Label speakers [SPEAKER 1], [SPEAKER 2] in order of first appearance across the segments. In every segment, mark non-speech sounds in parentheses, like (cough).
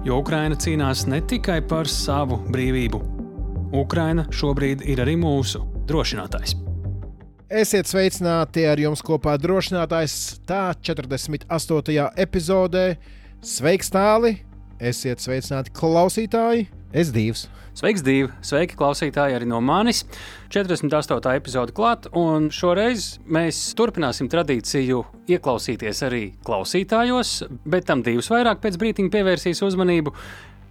[SPEAKER 1] Jo Ukraina cīnās ne tikai par savu brīvību. Ukraina šobrīd ir arī mūsu drošinātājs.
[SPEAKER 2] Esiet sveicināti ar jums kopā drošinātājs tā 48. epizodē. Sveiks, tāli! Esiet sveicināti klausītāji! Es divs!
[SPEAKER 1] Sveiks, divi! Sveiki, klausītāji, arī no manis! 48. epizode klāt, un šoreiz mēs turpināsim tradīciju ieklausīties arī klausītājos, bet tam divus vairāk pēc brīdiņa pievērsīs uzmanību.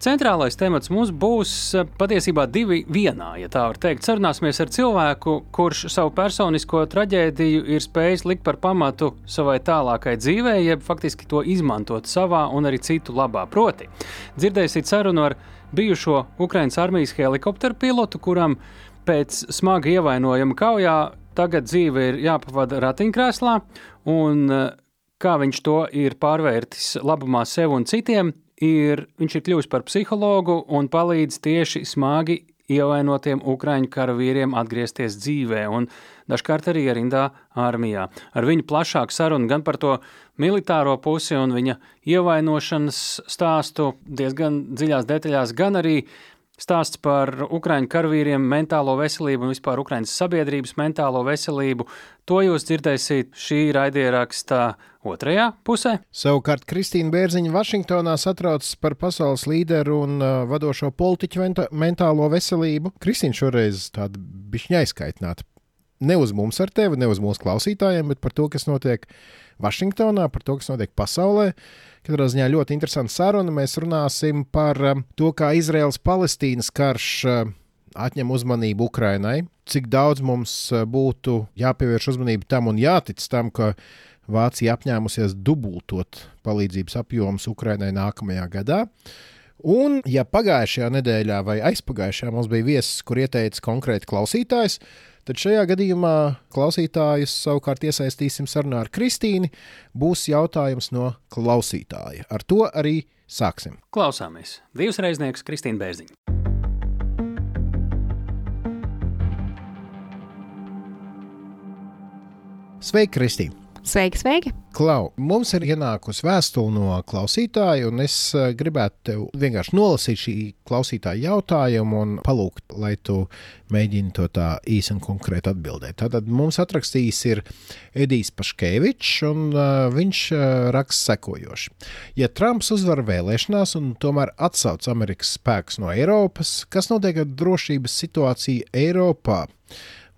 [SPEAKER 1] Centrālais temats mums būs eh, patiesībā divi vienā, ja tā var teikt. Sarunāsimies ar cilvēku, kurš savu personisko traģēdiju ir spējis likt par pamatu savai tālākai dzīvei, jeb faktiski to izmantot savā un arī citu labā. Proti, dzirdēsiet sarunu ar bijušo Ukraiņas armijas helikopteru pilotu, kuram pēc smaga ievainojuma kaujā tagad dzīve ir jāpavada ratiņkrēslā, un eh, kā viņš to ir pārvērtis labumā sev un citiem, ir, viņš ir kļuvis par psihologu un palīdz tieši smagi ievainotiem ukraiņu karavīriem atgriezties dzīvē, un dažkārt arī rindā armijā. Ar viņu plašāku sarunu gan par to militāro pusi un viņa ievainošanas stāstu diezgan dziļās detaļās, gan arī stāsts par ukraiņu karavīriem, mentālo veselību un vispār Ukraiņas sabiedrības mentālo veselību. To jūs dzirdēsiet šī raidierakstā otrajā pusē.
[SPEAKER 2] Savukārt Kristīna Bērziņa Vašingtonā satraucas par pasaules līderu un uh, vadošo politiķu mentālo veselību. Kristīna šoreiz tāda bišķi aizkaitināta. Ne uz mums ar tevi, ne uz mūsu klausītājiem, bet par to, kas notiek Vašingtonā, par to, kas notiek pasaulē. Katrā ziņā ļoti interesanta saruna. Mēs runāsim par uh, to, kā Izraels-Palestīnas karš uh, atņem uzmanību Ukrainai, cik daudz mums uh, būtu jāpievērš uzmanība tam un jātic tam, ka Vācija apņēmusies dubultot palīdzības apjomus Ukrainai nākamajā gadā. Un, ja pagājušajā nedēļā vai aizpagājušajā mums bija viesis, kur ieteica konkrēti klausītājs, tad šajā gadījumā klausītājus savukārt iesaistīsim sarunā ar Kristīnu. Būs jautājums no klausītāja. Ar to arī sāksim.
[SPEAKER 1] Klausāmies. Divas reiznieks Kristīna Bērziņa.
[SPEAKER 2] Sveiki, Kristīna!
[SPEAKER 3] Sveiki, sveiki!
[SPEAKER 2] Klau, mums ir ienākusi vēstule no klausītāja, un es eh, gribētu tev vienkārši nolasīt šī klausītāja jautājumu un palūgt, lai tu mēģini to tā īsi un konkrēti atbildēt. Tātad mums atrakstījis ir Edijs Paškevičs, un uh, viņš uh, raksta sekojoši. Ja Trumps uzvar vēlēšanās un tomēr atsauc Amerikas spēkus no Eiropas, kas notiek ar drošības situāciju Eiropā?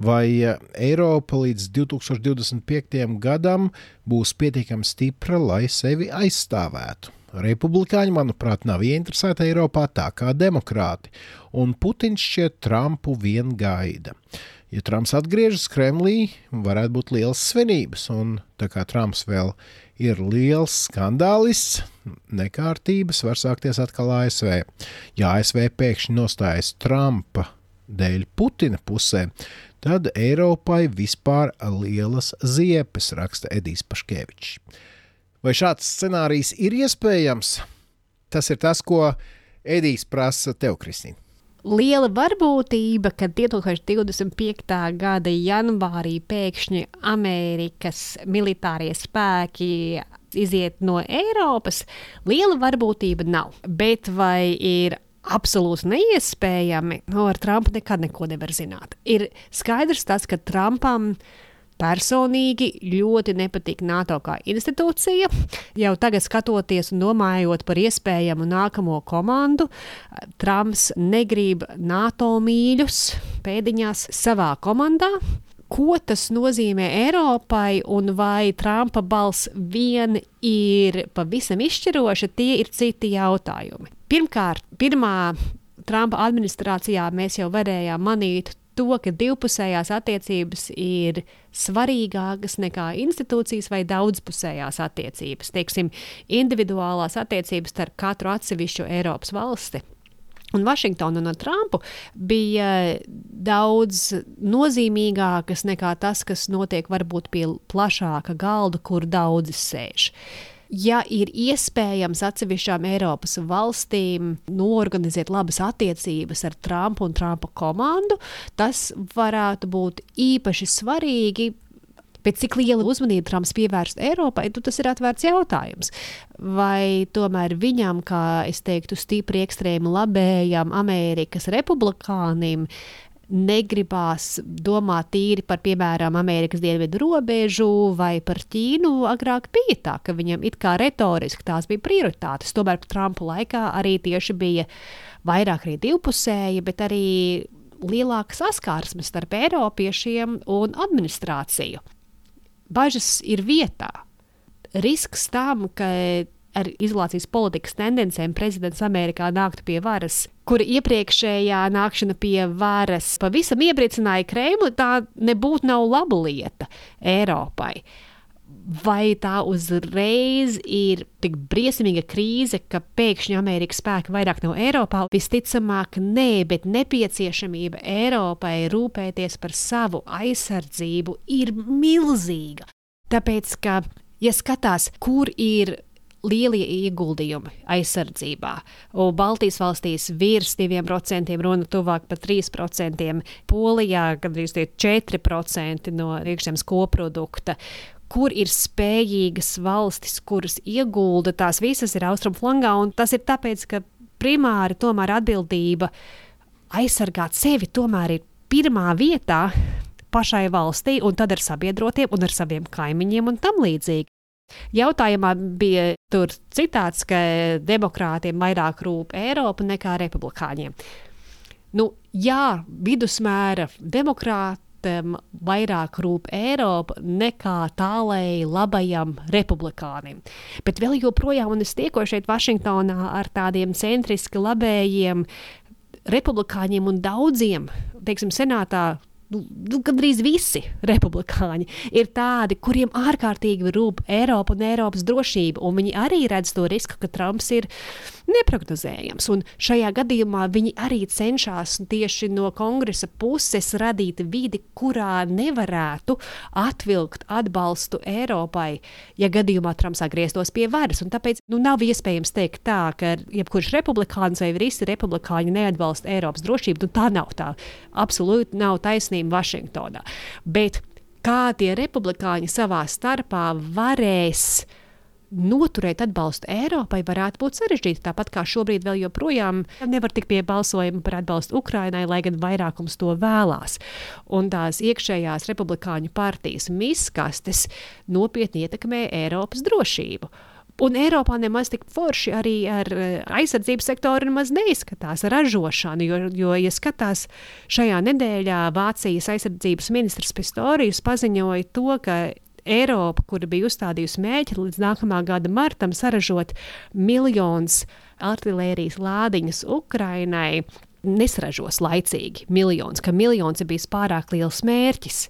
[SPEAKER 2] Vai eh, Eiropa līdz 2025. gadam būs pietiekami stipra, lai sevi aizstāvētu. Republikāņi, manuprāt, nav ieinteresēti Eiropā tā kā demokrāti, un Putins šķiet Trumpu vien gaida. Ja Trumps atgriežas Kremlī, varētu būt liels svinības, un tā kā Trumps vēl ir liels skandālists, nekārtības var sākties atkal ASV. Ja ASV pēkšņi nostājas Trumpa dēļ Putina pusē, tad Eiropai vispār lielas ziepes, raksta Edijs Paškevičs. Vai šāds scenārijs ir iespējams? Tas ir tas, ko Edijs prasa tev, Kristīna.
[SPEAKER 3] Liela varbūtība, ka 2025. gada janvārī pēkšņi Amerikas militārie spēki iziet no Eiropas, liela varbūtība nav. Bet vai ir absolūti neiespējami, no ar Trumpu nekad neko nevar zināt. Ir skaidrs tas, ka Trumpam personīgi ļoti nepatīk NATO kā institūcija. Jau tagad, skatoties un domājot par iespējamu nākamo komandu, Trumps negrib NATO mīļus pēdiņās savā komandā. Ko tas nozīmē Eiropai, un vai Trumpa balss vien ir pavisam izšķiroša, tie ir citi jautājumi. Pirmkārt, pirmā Trumpa administrācijā mēs jau varējām manīt to, ka divpusējās attiecības ir svarīgākas nekā institūcijas vai daudzpusējās attiecības. Teiksim, individuālās attiecības starp katru atsevišķu Eiropas valsti un Vašingtona un Trumpu bija daudz nozīmīgākas nekā tas, kas notiek varbūt pie plašāka galda, kur daudzi sēž. Ja ir iespējams atsevišķām Eiropas valstīm norganizēt labas attiecības ar Trumpu un Trumpa komandu, tas varētu būt īpaši svarīgi Bet cik liela uzmanība Trumps pievērst Eiropai, nu, tas ir atvērts jautājums. Vai tomēr viņam, kā es teiktu, stipri ekstrēmi labējam Amerikas republikānim, negribās domāt tīri par, piemēram, Amerikas dienvidu robežu vai par Ķīnu. Agrāk bija tā, ka viņam it kā retoriski tās bija prioritātes. Tomēr Trumpa laikā arī tieši bija vairāk arī divpusēji, bet arī lielāka saskarsme starp Eiropiešiem un administrāciju bažas ir vietā. Risks tam, ka ar izolācijas politikas tendencēm prezidents Amerikā nāktu pie varas, kura iepriekšējā nākšana pie varas pavisam iepriecināja Kremli, tā nebūtu nav laba lieta Eiropai. Vai tā uzreiz ir tik briesmīga krīze, ka pēkšņi Amerikas spēki vairāk nav Eiropā? Visticamāk, nē, bet nepieciešamība Eiropai rūpēties par savu aizsardzību ir milzīga. Tāpēc, ka, ja skatās, kur ir lielie ieguldījumi aizsardzībā. Un Baltijas valstīs virs 2%, runa tuvāk par 3%, Polijā gandrīz 4% no iekšzemes koprodukta kur ir spējīgas valstis, kuras iegulda, tās visas ir austrumu flangā. Tas ir tāpēc, ka primāri tomēr atbildība aizsargāt sevi tomēr ir pirmā vietā pašai valstī, un tad ar sabiedrotiem un ar saviem kaimiņiem un tam līdzīgi. Jautājumā bija citāts, ka demokrātiem vairāk rūp Eiropa nekā republikāņiem. Nu, jā, vidusmēra demokrāti tam vairāk rūp Eiropa nekā tālēji labajam republikānim. Bet vēl joprojām, un es tiekos šeit Vašingtonā ar tādiem centriski labējiem republikāņiem un daudziem, teiksim, senātā nu, nu, gandrīz visi republikāņi ir tādi, kuriem ārkārtīgi rūp Eiropa un Eiropas drošība. Un viņi arī redz to risku, ka Trumps ir neparedzējams. Un šajā gadījumā viņi arī cenšas tieši no kongresa puses radīt vidi, kurā nevarētu atvilkt atbalstu Eiropai, ja gadījumā Trumps atgrieztos pie varas. Un tāpēc nu, nav iespējams teikt tā, ka jebkurš republikāns vai visi republikāņi neatbalsta Eiropas drošību. Nu, tā nav tā. Absolūti nav taisnība Vašingtonā. Bet kā tie republikāņi savā starpā varēs uh, noturēt atbalstu Eiropai varētu būt sarežģīti. Tāpat kā šobrīd vēl joprojām nevar tikt pie balsojuma par atbalstu Ukrainai, lai gan vairākums to vēlās. Un tās iekšējās republikāņu partijas miskastes nopietni ietekmē Eiropas drošību. Un Eiropā nemaz tik forši arī ar eh, aizsardzības sektoru nemaz neizskatās ražošanu, jo, jo ja skatās šajā nedēļā Vācijas aizsardzības ministrs Pistorijus paziņoja to, ka Eiropa, kura bija uzstādījusi mērķi līdz nākamā gada martam saražot miljonus artērijas lādiņus Ukrainai, nesaražos laicīgi miljonus, ka miljons ir bijis pārāk liels mērķis.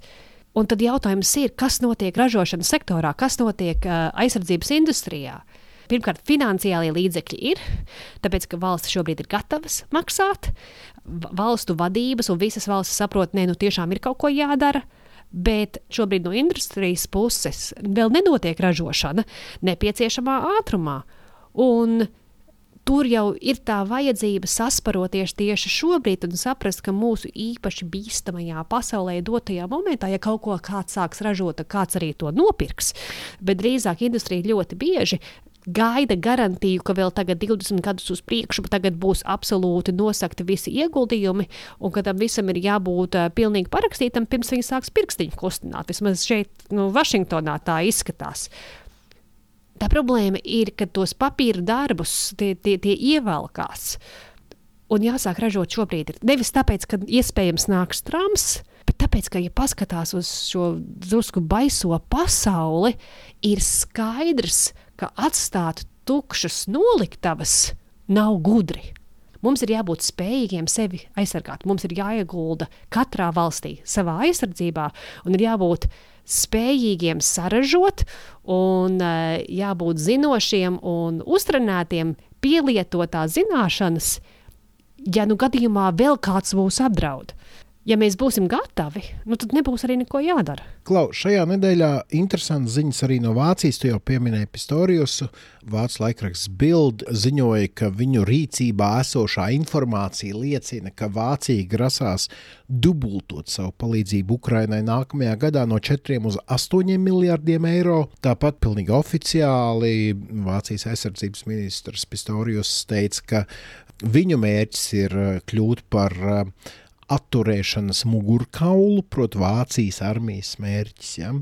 [SPEAKER 3] Un tad jautājums ir, kas notiek ražošanas sektorā, kas notiek uh, aizsardzības industrijā? Pirmkārt, finansiālie līdzekļi ir, tāpēc ka valsts šobrīd ir gatavas maksāt. Valstu vadības un visas valstis saprot, ka nu, tiešām ir kaut ko jādara. Bet šobrīd no industrijas puses vēl nenotiek ražošana nepieciešamā ātrumā. Un tur jau ir tā vajadzība sasparoties tieši šobrīd un saprast, ka mūsu īpaši bīstamajā pasaulē dotajā momentā, ja kaut ko kāds sāks ražot, tad kāds arī to nopirks. Bet drīzāk industrija ļoti bieži gaida garantiju, ka vēl tagad, 20 gadus uz priekšu, būs absolūti nosakti visi ieguldījumi, un ka tam visam ir jābūt uh, pilnīgi parakstītam, pirms viņi sāks pirkstiņu kustināt. Vismaz šeit, nu, Vašingtonā tā izskatās. Tā problēma ir, ka tos papīra darbus tie, tie, tie ievelkās. Un jāsāk ražot šobrīd. Nevis tāpēc, ka iespējams nāks Trumps, bet tāpēc, ka, ja paskatās uz šo drusku baiso pasauli, ir skaidrs, ka atstāt tukšas noliktavas nav gudri. Mums ir jābūt spējīgiem sevi aizsargāt. Mums ir jāiegulda katrā valstī savā aizsardzībā un ir jābūt spējīgiem saražot un uh, jābūt zinošiem un uztrenētiem pielietotā zināšanas ja nu gadījumā vēl kāds mūs apdraud. Ja mēs būsim gatavi, nu tad nebūs arī neko jādara.
[SPEAKER 2] Klau, šajā nedēļā interesants ziņas arī no Vācijas. Tu jau pieminēji Pistorius. Vācu laikraksts Bild ziņoja, ka viņu rīcībā esošā informācija liecina, ka Vācija grasās dubultot savu palīdzību Ukrainai nākamajā gadā no 4 uz 8 miljardiem eiro. Tāpat pilnīgi oficiāli Vācijas aizsardzības ministrs Pistorius teica, ka viņu mērķis ir kļūt par atturēšanas mugurkaulu, proti, Vācijas armijas mērķis. Ja?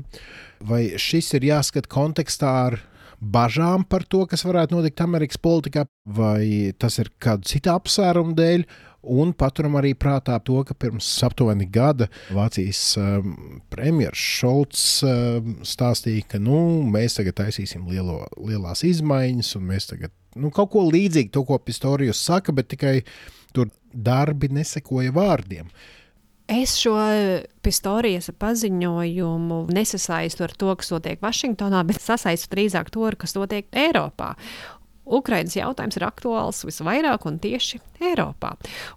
[SPEAKER 2] Vai šis ir jāskata kontekstā ar bažām par to, kas varētu notikt Amerikas politikā, vai tas ir kādu citu apsvērumu dēļ? Un paturam arī prātā to, ka pirms aptuveni gada Vācijas um, premjerministrs Šolts um, stāstīja, ka nu, mēs tagad taisīsim lielo, lielās izmaiņas, un mēs tagad nu, kaut ko līdzīgu, to, ko Pistorijus saka, bet tikai tur darbi nesekoja vārdiem.
[SPEAKER 3] Es šo Pistorijas paziņojumu nesasaistu ar to, kas notiek Vašingtonā, bet sasaistu drīzāk to, kas notiek Eiropā. Ukraiņas jautājums ir aktuāls visvairāk un tieši Eiropā.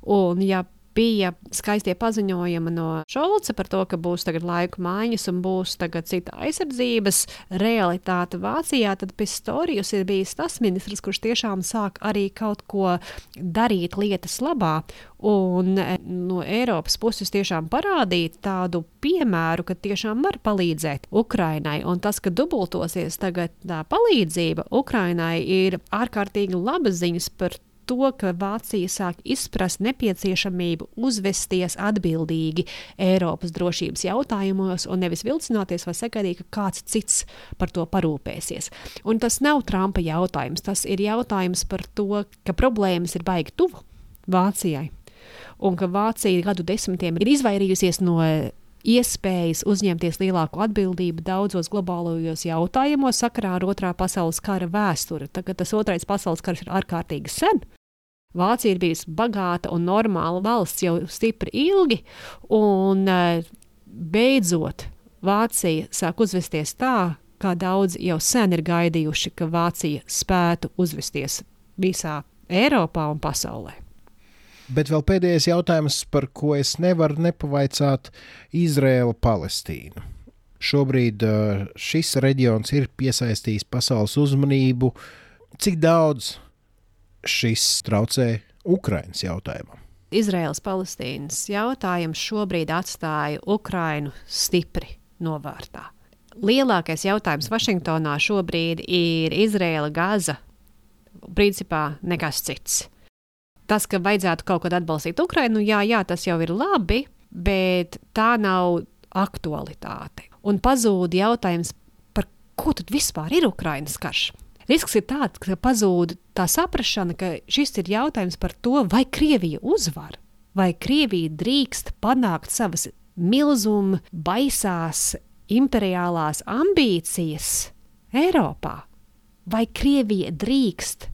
[SPEAKER 3] Un, ja bija skaistie paziņojumi no Šolca par to, ka būs tagad laiku maiņas un būs tagad cita aizsardzības realitāte Vācijā, tad Pistorijus ir bijis tas ministrs, kurš tiešām sāk arī kaut ko darīt lietas labā. Un e, no Eiropas puses tiešām parādīt tādu piemēru, ka tiešām var palīdzēt Ukrainai. Un tas, ka dubultosies tagad tā palīdzība Ukrainai, ir ārkārtīgi labas ziņas par to to, ka Vācija sāk izprast nepieciešamību uzvesties atbildīgi Eiropas drošības jautājumos un nevis vilcināties vai sagaidīt, ka kāds cits par to parūpēsies. Un tas nav Trumpa jautājums, tas ir jautājums par to, ka problēmas ir baigi tuvu Vācijai. Un ka Vācija gadu desmitiem ir izvairījusies no iespējas uzņemties lielāku atbildību daudzos globālajos jautājumos sakarā ar Otrā pasaules kara vēsturi. Tagad tas Otrais pasaules karš ir ārkārtīgi sen. Vācija ir bijusi bagāta un normāla valsts jau stipri ilgi, un e, beidzot Vācija sāk uzvesties tā, kā daudzi jau sen ir gaidījuši, ka Vācija spētu uzvesties visā Eiropā un pasaulē.
[SPEAKER 2] Bet vēl pēdējais jautājums, par ko es nevaru nepavaicāt Izraēla Palestīnu. Šobrīd uh, šis reģions ir piesaistījis pasaules uzmanību. Cik daudz šis traucē Ukraiņas jautājumam?
[SPEAKER 3] Izraels-Palestīnas jautājums šobrīd atstāja Ukrainu stipri novārtā. Lielākais jautājums Vašingtonā šobrīd ir Izraela, Gaza. Principā nekas cits tas, ka vajadzētu kaut kad atbalstīt Ukrainu, jā, jā, tas jau ir labi, bet tā nav aktualitāte. Un pazūd jautājums, par ko tad vispār ir Ukrainas karš? Risks ir tāds, ka pazūd tā saprāšana, ka šis ir jautājums par to, vai Krievija uzvar, vai Krievija drīkst panākt savas milzuma, baisās, imperiālās ambīcijas Eiropā, vai Krievija drīkst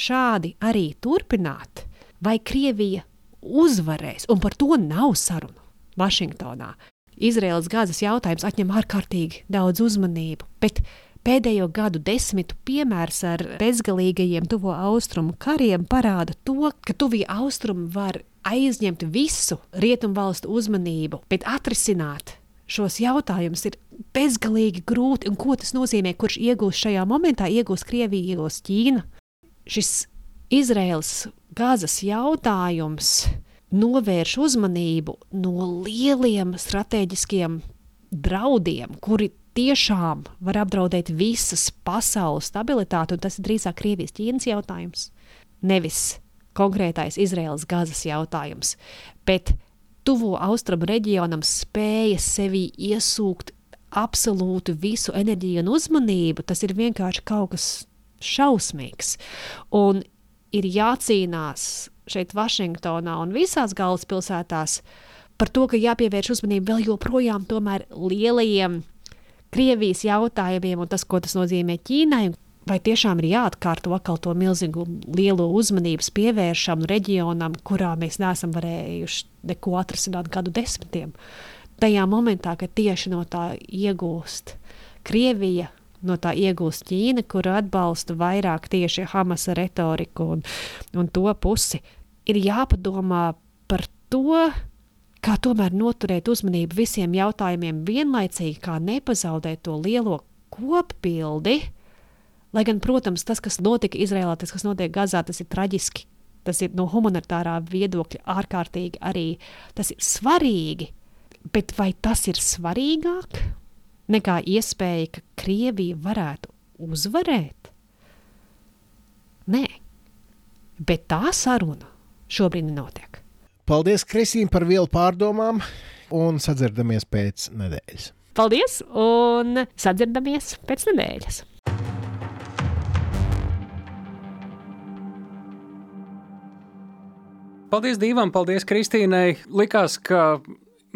[SPEAKER 3] šādi arī turpināt, vai Krievija uzvarēs, un par to nav sarunu Vašingtonā. Izraels gazas jautājums atņem ārkārtīgi daudz uzmanību, bet pēdējo gadu desmitu piemērs ar bezgalīgajiem tuvo austrumu kariem parāda to, ka tuvie austrumi var aizņemt visu rietumvalstu uzmanību, bet atrisināt šos jautājumus ir bezgalīgi grūti. Un ko tas nozīmē? Kurš iegūs šajā momentā? Iegūs Krievija, iegūs Ķīna šis Izraels gazas jautājums novērš uzmanību no lieliem strateģiskiem draudiem, kuri tiešām var apdraudēt visas pasaules stabilitāti, un tas ir drīzāk Krievijas Ķīnas jautājums, nevis konkrētais Izraels gazas jautājums. Bet tuvo austrumu reģionam spēja sevī iesūkt absolūti visu enerģiju un uzmanību, tas ir vienkārši kaut kas šausmīgs. Un ir jācīnās šeit, Vašingtonā un visās galvaspilsētās par to, ka jāpievērš uzmanība vēl joprojām lielajiem Krievijas jautājumiem un tas, ko tas nozīmē Ķīnai. Vai tiešām ir jāatkārto atkal to milzīgu lielo uzmanības pievēršanu reģionam, kurā mēs neesam varējuši neko atrisināt gadu desmitiem? Tajā momentā, kad tieši no tā iegūst Krievija, no tā iegūst Ķīna, kur atbalsta vairāk tieši Hamasa retoriku un, un to pusi. ir jāpadomā par to, kā tomēr noturēt uzmanību visiem jautājumiem vienlaicīgi, kā nepazaudēt to lielo kopbildi. Lai gan, protams, tas, kas notika Izrēlā, tas, kas notiek Gazā, tas ir traģiski. Tas ir no humanitārā viedokļa ārkārtīgi arī tas ir svarīgi. Bet vai tas ir svarīgāk nekā iespēja, ka Krievija varētu uzvarēt? Nē, bet tā saruna šobrīd nenotiek.
[SPEAKER 2] Paldies, Kristīne, par vielu pārdomām, un sadzirdamies pēc nedēļas.
[SPEAKER 3] Paldies, un sadzirdamies pēc nedēļas.
[SPEAKER 1] Paldies Dievam, paldies Kristīnai. Likās, ka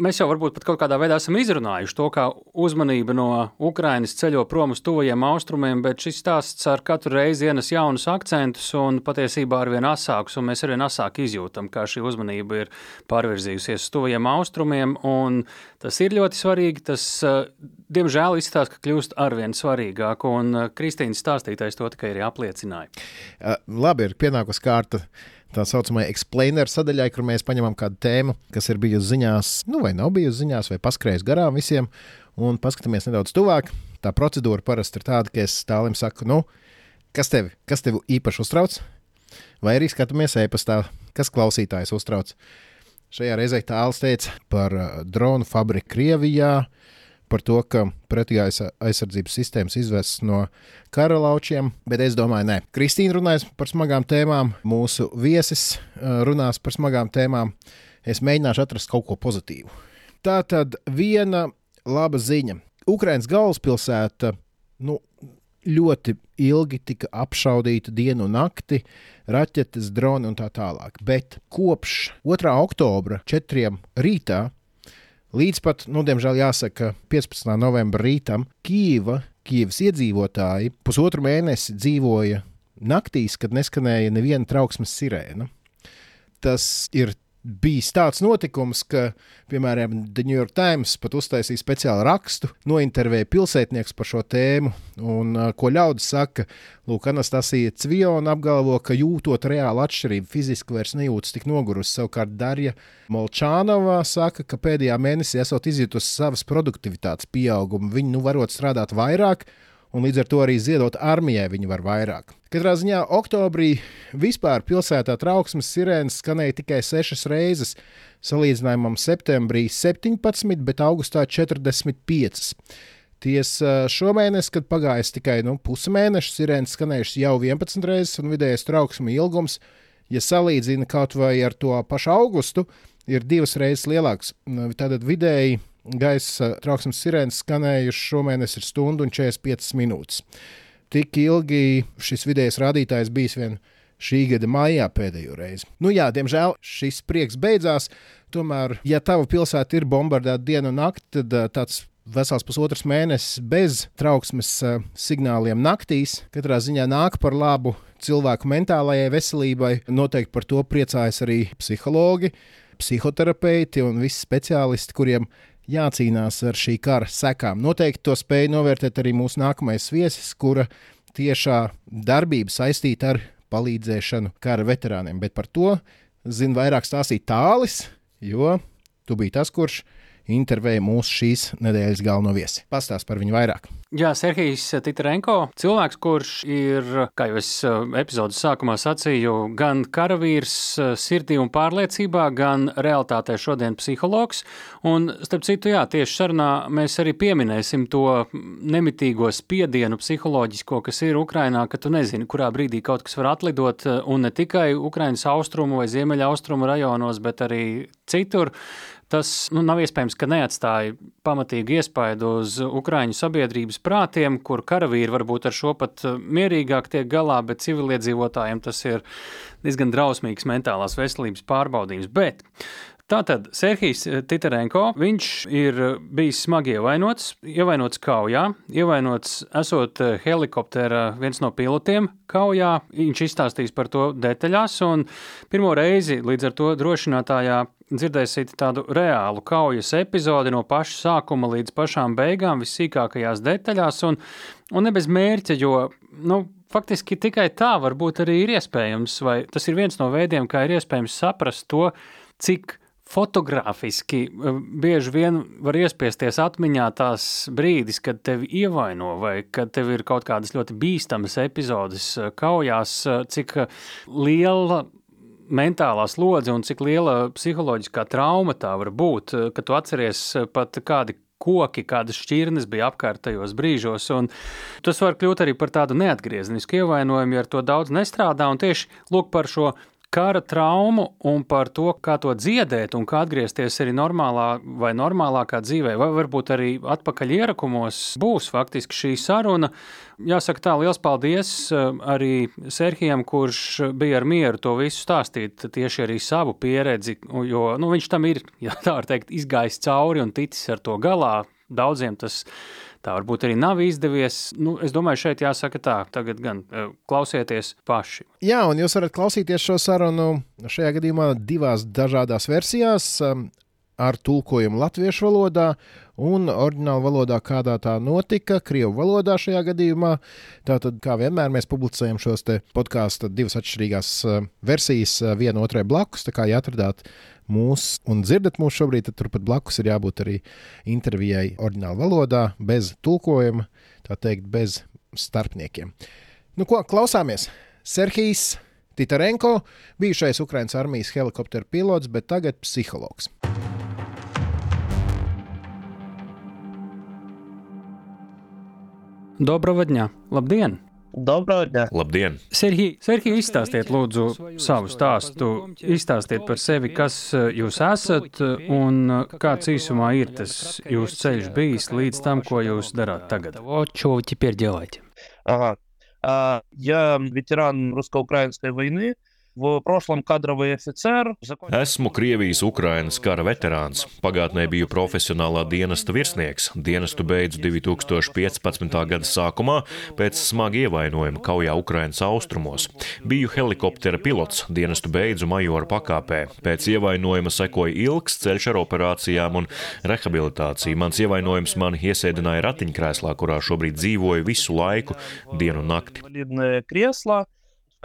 [SPEAKER 1] mēs jau varbūt pat kaut kādā veidā esam izrunājuši to, kā uzmanība no Ukrainas ceļo prom uz tuvajiem austrumiem, bet šis stāsts ar katru reizi ienes jaunus akcentus un patiesībā arvien asākus, un mēs arvien asāk izjūtam, kā šī uzmanība ir pārvirzījusies uz tuvajiem austrumiem, un tas ir ļoti svarīgi. Tas, eh, diemžēl, izskatās, ka kļūst arvien svarīgāk, un eh, Kristīnas stāstītais to tikai arī apliecināja.
[SPEAKER 2] Uh, labi, ir pienākusi kārta tā saucamajai explainer sadaļai, kur mēs paņemam kādu tēmu, kas ir bijusi ziņās, nu, vai nav bijusi ziņās, vai paskrējis garām visiem, un paskatāmies nedaudz tuvāk. Tā procedūra parasti ir tāda, ka es tālim saku, nu, kas tevi, kas tevi īpaši uztrauc, vai arī skatāmies e-pastā, kas klausītājs uztrauc. Šajā reizē tāls teica par uh, dronu fabriku Krievijā, uh, par to, ka pretgaisa aizsardzības sistēmas izvests no kara laučiem, bet es domāju, nē. Kristīna runās par smagām tēmām, mūsu viesis runās par smagām tēmām. Es mēģināšu atrast kaut ko pozitīvu. Tā tad viena laba ziņa. Ukraiņas galvaspilsēta nu, ļoti ilgi tika apšaudīta dienu un nakti, raķetes, droni un tā tālāk. Bet kopš 2. oktobra, 4. rītā, Līdz pat, nu, diemžēl jāsaka, 15. novembra rītam Kīva, Kīvas iedzīvotāji pusotru mēnesi dzīvoja naktīs, kad neskanēja neviena trauksmes sirēna. Tas ir bijis tāds notikums, ka, piemēram, The New York Times pat uztaisīja speciālu rakstu, nointervēja pilsētnieks par šo tēmu, un ko ļaudis saka, Lūk, Anastasija Cviona apgalvo, ka jūtot reālu atšķirību, fiziski vairs nejūtas tik nogurusi. Savukārt Darja Molčānova saka, ka pēdējā mēnesī esot izjutusi savas produktivitātes pieaugumu, viņi nu varot strādāt vairāk, un līdz ar to arī ziedot armijai viņi var vairāk. Katrā ziņā oktobrī vispār pilsētā trauksmes sirēnas skanēja tikai sešas reizes, salīdzinājumam septembrī 17, bet augustā 45. Tiesa šomēnes, kad pagājis tikai nu, pusmēnešs, sirēnas skanējušas jau 11 reizes, un vidējais trauksmu ilgums, ja salīdzina kaut vai ar to pašu augustu, ir divas reizes lielāks. Tātad vidēji gaisa trauksmes sirēnas skanējušas šomēnes ir stundu un 45 minūtes. Tik ilgi šis vidējais rādītājs bijis vien šī gada maijā pēdējo reizi. Nu jā, diemžēl šis prieks beidzās. Tomēr, ja tava pilsēta ir bombardēta dienu un nakti, tad uh, tāds vesels pusotrs mēnesis bez trauksmes uh, signāliem naktīs katrā ziņā nāk par labu cilvēku mentālajai veselībai. Noteikti par to priecājas arī psihologi, psihoterapeiti un visi speciālisti, kuriem jācīnās ar šī kara sekām. Noteikti to spēja novērtēt arī mūsu nākamais viesis, kura tiešā darbība saistīta ar palīdzēšanu kara veterāniem. Bet par to zina vairāk stāstīt tālis, jo tu biji tas, kurš intervēja mūsu šīs nedēļas galveno viesi. Pastāst par viņu vairāk.
[SPEAKER 1] Jā, Serhijas Titrenko, cilvēks, kurš ir, kā jau es eh, epizodes sākumā sacīju, gan karavīrs eh, sirdī un pārliecībā, gan realitātē šodien psihologs. Un, starp citu, jā, tieši sarunā mēs arī pieminēsim to nemitīgo spiedienu psiholoģisko, kas ir Ukrainā, ka tu nezini, kurā brīdī kaut kas var atlidot, eh, un ne tikai Ukrainas austrumu vai ziemeļa austrumu rajonos, bet arī citur tas nu, nav iespējams, ka neatstāja pamatīgu iespaidu uz Ukrāņu sabiedrības prātiem, kur karavīri varbūt ar šo pat eh, mierīgāk tiek galā, bet civiliedzīvotājiem tas ir diezgan drausmīgs mentālās veselības pārbaudījums. Bet Tātad Serhijas Titerenko, viņš ir bijis smagi ievainots, ievainots kaujā, ievainots esot helikoptera viens no pilotiem kaujā. Viņš izstāstīs par to detaļās, un pirmo reizi līdz ar to drošinātājā dzirdēsiet tādu reālu kaujas epizodi no paša sākuma līdz pašām beigām, vissīkākajās detaļās, un, un ne bez mērķa, jo, nu, faktiski tikai tā varbūt arī ir iespējams, vai tas ir viens no veidiem, kā ir iespējams saprast to, cik Fotogrāfiski eh, bieži vien var iespiesties atmiņā tās brīdis, kad tevi ievaino vai kad tev ir kaut kādas ļoti bīstamas epizodes eh, kaujās, eh, cik liela mentālā slodze un cik liela psiholoģiskā trauma tā var būt, kad tu atceries pat kādi koki, kādas šķirnes bija apkārtējos brīžos. Tas var kļūt arī par tādu neatgriezenisku ievainojumu, ja ar to daudz nestrādā. Un tieši par šo kara traumu un par to, kā to dziedēt un kā atgriezties arī normālā vai normālākā dzīvē, vai varbūt arī atpakaļ ierakumos, būs faktiski šī saruna. Jāsaka tā, liels paldies eh, arī Serhijam, kurš bija ar mieru to visu stāstīt, tieši arī savu pieredzi, jo nu, viņš tam ir, (laughs) ja tā var teikt, izgājis cauri un ticis ar to galā. Daudziem tas Tā varbūt arī nav izdevies. Nu, es domāju, šeit jāsaka tā, tagad gan e, klausieties paši.
[SPEAKER 2] Jā, un jūs varat klausīties šo sarunu šajā gadījumā divās dažādās versijās. Ar tulkojumu latviešu valodā un oriģinālu valodā, kādā tā notika, krievu valodā šajā gadījumā. Tātad, kā vienmēr, mēs publicējam šos podkāstu divas atšķirīgās uh, versijas, uh, viena otrai blakus. Tā kā jāatradāt mūs un dzirdat mūs šobrīd, tad turpat blakus ir jābūt arī intervijai oriģinālā valodā, bez tulkojuma, tā teikt, bez starpniekiem. Nu, ko klausāmies? Serhijas Titarenko, bijušais Ukraiņas armijas helikopteru pilots, bet tagad psihologs.
[SPEAKER 1] Доброго дня! Labdien!
[SPEAKER 4] Доброго дня!
[SPEAKER 5] Labdien!
[SPEAKER 1] Serhij, Serhij, izstāstiet lūdzu savu stāstu. Izstāstiet par sevi, kas eh, jūs esat un eh, kāds īsumā ir tas jūsu ceļš bijis līdz tam, ko jūs darāt tagad. Что вы теперь делаете?
[SPEAKER 4] Ага. А, Я ветеран русско-украинской войны. В prošlam kadravai oficer.
[SPEAKER 5] Esmu Krievijas-Ukrainas kara veterāns. Pagātnē biju profesionālā dienesta virsnieks. Dienestu beidzu 2015. gada sākumā pēc smaga ievainojuma kaujā Ukrainas austrumos. Biju helikoptera pilots, dienestu beidzu majora pakāpē. Pēc ievainojuma sekoja ilgs ceļš ar operācijām un rehabilitāciju. Mans ievainojums man iesēdināja ratiņkrēslā, kurā šobrīd dzīvoju visu laiku, dienu un nakti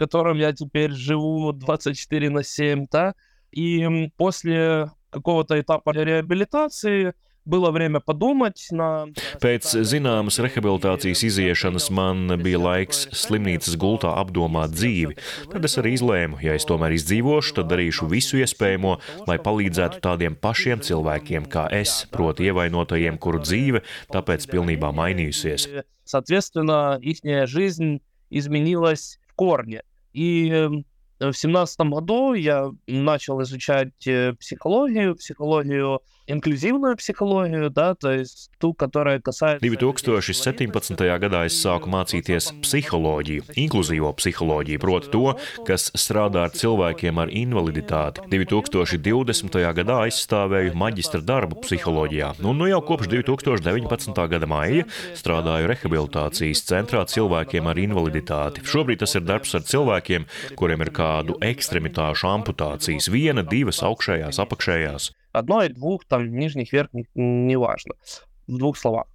[SPEAKER 4] Кресло, котором я теперь живу 24 на 7, да, и после какого-то этапа реабилитации Было время подумать на...
[SPEAKER 5] Pēc zināmas rehabilitācijas iziešanas man bija laiks slimnīcas gultā apdomāt dzīvi. Tad es arī izlēmu, ja es tomēr izdzīvošu, tad darīšu visu iespējamo, lai palīdzētu tādiem pašiem cilvēkiem kā es, proti ievainotajiem, kuru dzīve tāpēc pilnībā mainījusies.
[SPEAKER 4] Соответственно, их жизнь изменилась в корне. И в семнадцатом году я начал изучать психологию, психологию inklīzīvā psiholoģija, tā, tā ir tu, kurai kasājas.
[SPEAKER 5] 2017. gadā es sāku mācīties psiholoģiju, inkluzīvo psiholoģiju, proti, to, kas strādā ar cilvēkiem ar invaliditāti. 2020. gadā aizstāvēju maģistra darbu psiholoģijā, un nu jau kopš 2019. gada māja strādāju rehabilitācijas centrā cilvēkiem ar invaliditāti. Šobrīd tas ir darbs ar cilvēkiem, kuriem ir kādu ekstremitāšu amputācijas, viena, divas augšējās, apakšējās
[SPEAKER 4] одной, двух, там, нижних, верхних, неважно. В двух словах.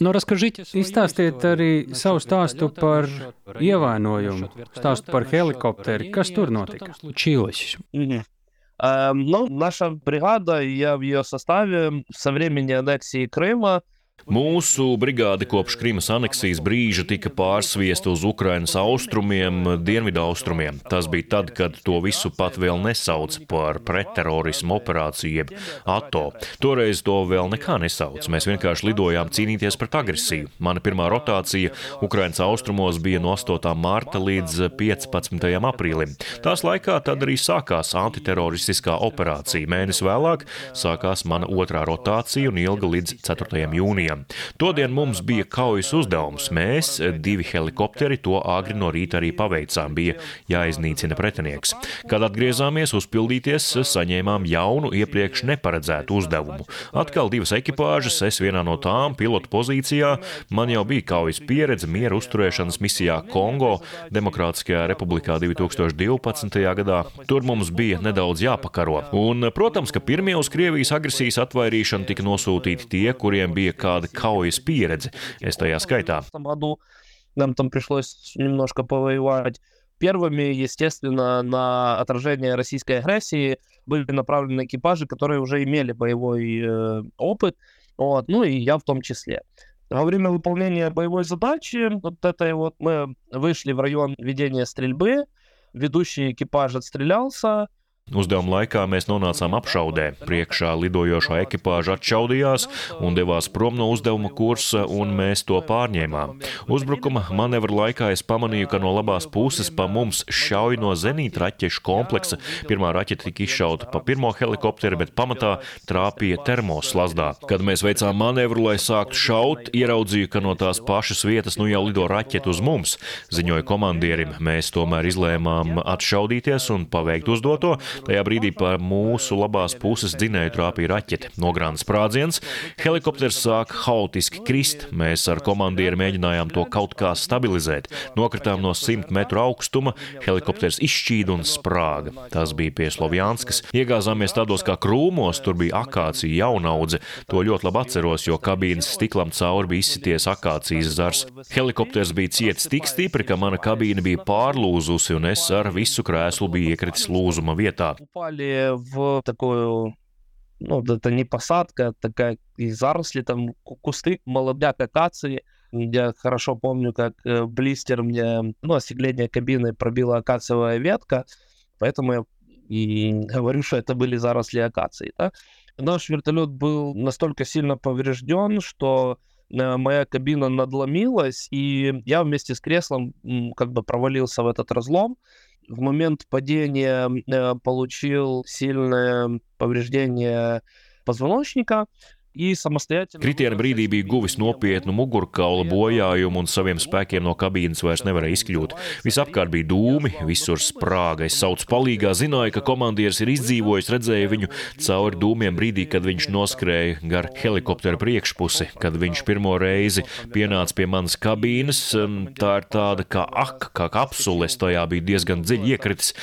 [SPEAKER 1] Nu, raskažīt, izstāstiet arī savu stāstu par ievainojumu, stāstu par helikopteri. Kas tur notika? Случилось.
[SPEAKER 4] Ну, наша бригада, я в ее составе со времени аннексии Крыма
[SPEAKER 5] Mūsu brigāde kopš Krimas aneksijas brīža tika pārsviesta uz Ukrainas austrumiem, dienvidu austrumiem. Tas bija tad, kad to visu pat vēl nesauc par pretterorismu operāciju, jeb ATO. Toreiz to vēl nekā nesauc. Mēs vienkārši lidojām cīnīties pret agresiju. Mana pirmā rotācija Ukrainas austrumos bija no 8. mārta līdz 15. aprīlim. Tās laikā tad arī sākās antiteroristiskā operācija. Mēnesi vēlāk sākās mana otrā rotācija un ilga līdz 4. jūnijam. Armijām. Todien mums bija kaujas uzdevums. Mēs, divi helikopteri, to agri no rīta arī paveicām. Bija jāiznīcina pretinieks. Kad atgriezāmies uzpildīties, saņēmām jaunu, iepriekš neparedzētu uzdevumu. Atkal divas ekipāžas, es vienā no tām, pilotu pozīcijā. Man jau bija kaujas pieredze miera uzturēšanas misijā Kongo, Demokrātiskajā republikā 2012. gadā. Tur mums bija nedaudz jāpakaro. Un, protams, ka pirmie uz Krievijas agresijas atvairīšanu tika nosūtīti tie, kuriem bija kāda kaujas pieredze. Es tajā skaitā.
[SPEAKER 4] Нам там пришлось немножко повоевать. Первыми, естественно, на отражение российской агрессии были направлены экипажи, которые уже имели боевой э, опыт, вот, ну и я в том числе. Во время выполнения боевой задачи, вот этой вот, мы вышли в район ведения стрельбы, ведущий экипаж отстрелялся,
[SPEAKER 5] Uzdevuma laikā mēs nonācām apšaudē. Priekšā lidojošā ekipāža atšaudījās un devās prom no uzdevuma kursa, un mēs to pārņēmām. Uzbrukuma manevra laikā es pamanīju, ka no labās puses pa mums šauj no zenīta raķešu kompleksa. Pirmā raķete tika izšauta pa pirmo helikopteru, bet pamatā trāpīja termoslazdā. Kad mēs veicām manevru, lai sāktu šaut, ieraudzīju, ka no tās pašas vietas nu jau lido raķete uz mums. Ziņoja komandierim, mēs tomēr izlēmām atšaudīties un paveikt uzdoto. Tajā brīdī pa mūsu labās puses dzinēju trāpīja raķete. Nogrāna sprādziens, helikopters sāk haotiski krist. Mēs ar komandieru mēģinājām to kaut kā stabilizēt. Nokritām no 100 metru augstuma, helikopters izšķīda un sprāga. Tas bija pie Slovjanskas. Iegāzāmies tādos kā krūmos, tur bija akācija jaunaudze. To ļoti labi atceros, jo kabīnes stiklam cauri bija izsities akācijas zars. Helikopters bija ciets tik stipri, ka mana kabīne bija pārlūzusi, un es ar visu krēslu biju iekritis lūzuma vietā места.
[SPEAKER 4] Упали в такую ну, это не посадка, такая и заросли, там кусты, молодняк акации. Я хорошо помню, как блистер мне, ну, остекление кабины пробила акациевая ветка, поэтому я и (laughs) говорю, что это были заросли акации. Да? Наш вертолет был настолько сильно поврежден, что моя кабина надломилась, и я вместе с креслом как бы провалился в этот разлом в момент падения э, получил сильное повреждение позвоночника,
[SPEAKER 5] Kritiena brīdī bija guvis nopietnu mugurkaula bojājumu un saviem spēkiem no kabīnes vairs nevarēja izkļūt. Visapkārt bija dūmi, visur sprāga. Es saucu palīgā, zināju, ka komandieris ir izdzīvojis, redzēju viņu cauri dūmiem brīdī, kad viņš noskrēja gar helikoptera priekšpusi. Kad viņš pirmo reizi pienāca pie manas kabīnes, tā ir tāda kā ak, kā kapsule, es tajā biju diezgan dziļi iekritis.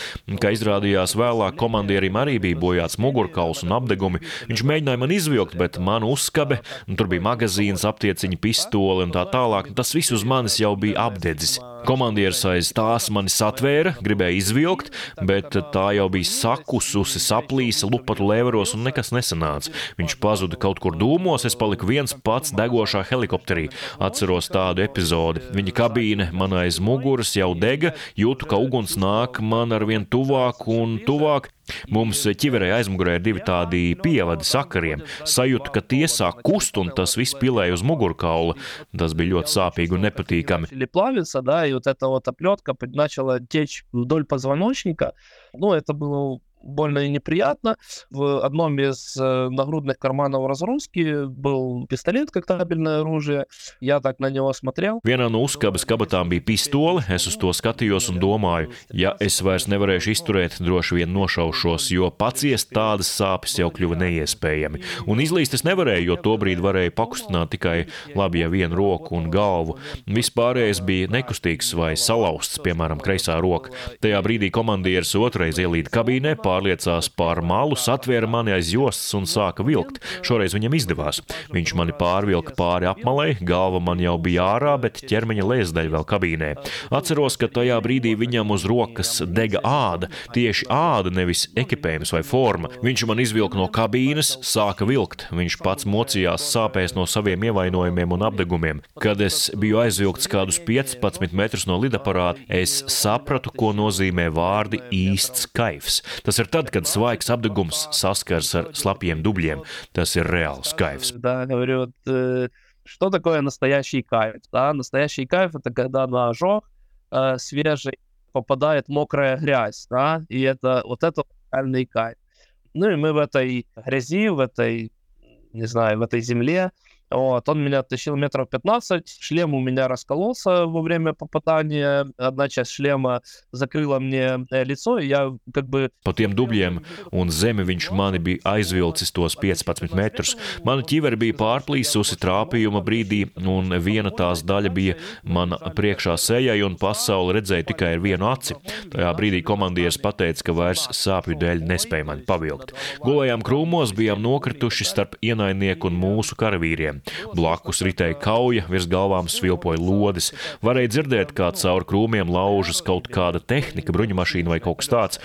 [SPEAKER 5] Kā izrādījās vēlāk, komandierim arī bija bojāts mugurkauls un apdegumi. Viņš mēģināja man izvilkt, bet man mana uzskabe, un tur bija magazīns, aptieciņa, pistole un tā tālāk. Tas viss uz manis jau bija apdedzis. Komandieris aiz tās mani satvēra, gribēja izvilkt, bet tā jau bija sakususi, saplīsa lupatu lēveros un nekas nesanāca. Viņš pazuda kaut kur dūmos, es paliku viens pats degošā helikopterī. Atceros tādu epizodi. Viņa kabīne man aiz muguras jau dega, jūtu, ka uguns nāk man ar vien tuvāk un tuvāk. Mums ķiverē aizmugurē ir divi tādi pievadi sakariem. Sajūta, ka tie sāk kust un tas viss pilēja uz mugurkaula. Tas bija ļoti sāpīgi un nepatīkami.
[SPEAKER 4] И вот эта вот оплетка начала течь вдоль позвоночника. Ну, это было больно и неприятно. В одном из э, нагрудных карманов разгрузки был пистолет как табельное оружие. Я так на него смотрел.
[SPEAKER 5] Vienā no uzkabas kabatām bija pistole. Es uz to skatījos un domāju, ja es vairs nevarēšu izturēt, droši vien nošaušos, jo paciest tādas sāpes jau kļuva neiespējami. Un izlīst es nevarēju, jo tobrīd varēju pakustināt tikai labi ja vienu roku un galvu. Vispārējais bija nekustīgs vai salauzts, piemēram, kreisā roka. Tajā brīdī komandieris otrais ielīda kabīnē, pārliecās pār malu, satvēra mani aiz jostas un sāka vilkt. Šoreiz viņam izdevās. Viņš mani pārvilka pāri apmalei, galva man jau bija ārā, bet ķermeņa lēsdaļa vēl kabīnē. Atceros, ka tajā brīdī viņam uz rokas dega āda, tieši āda, nevis ekipējums vai forma. Viņš man izvilka no kabīnes, sāka vilkt. Viņš pats mocījās sāpēs no saviem ievainojumiem un apdegumiem. Kad es biju aizvilkts kādus 15 metrus no lidaparāta, es sapratu, ko nozīmē vārdi īsts kaifs. Tas ir tad, kad svaigs apdegums saskars ar slapjiem dubļiem. Tas ir reāls
[SPEAKER 4] говорю, вот, что такое настоящий кайф? Да, настоящий кайф это когда на ожог э, свежий попадает мокрая грязь, да, и это вот это реальный кайф. Ну и мы в этой грязи, в этой, не знаю, в этой земле Вот, он меня тащил метров 15, шлем у меня раскололся во время попадания, одна часть шлема закрыла мне э, лицо, и я как бы...
[SPEAKER 5] Pa tiem dubļiem un zemi viņš mani bija aizvilcis tos 15 metrus. Mana ķivere bija pārplīsusi trāpījuma brīdī, un viena tās daļa bija mana priekšā sejai, un pasauli redzēja tikai ar vienu aci. Tajā brīdī komandieris pateica, ka vairs sāpju dēļ nespēja mani pavilkt. Gulējām krūmos, bijām nokrituši starp ienaidnieku un mūsu karavīriem. Blakus ritēja kauja, virs galvām svilpoja lodes. Varēja dzirdēt, kā caur krūmiem laužas kaut kāda tehnika, bruņumašīna vai kaut kas tāds.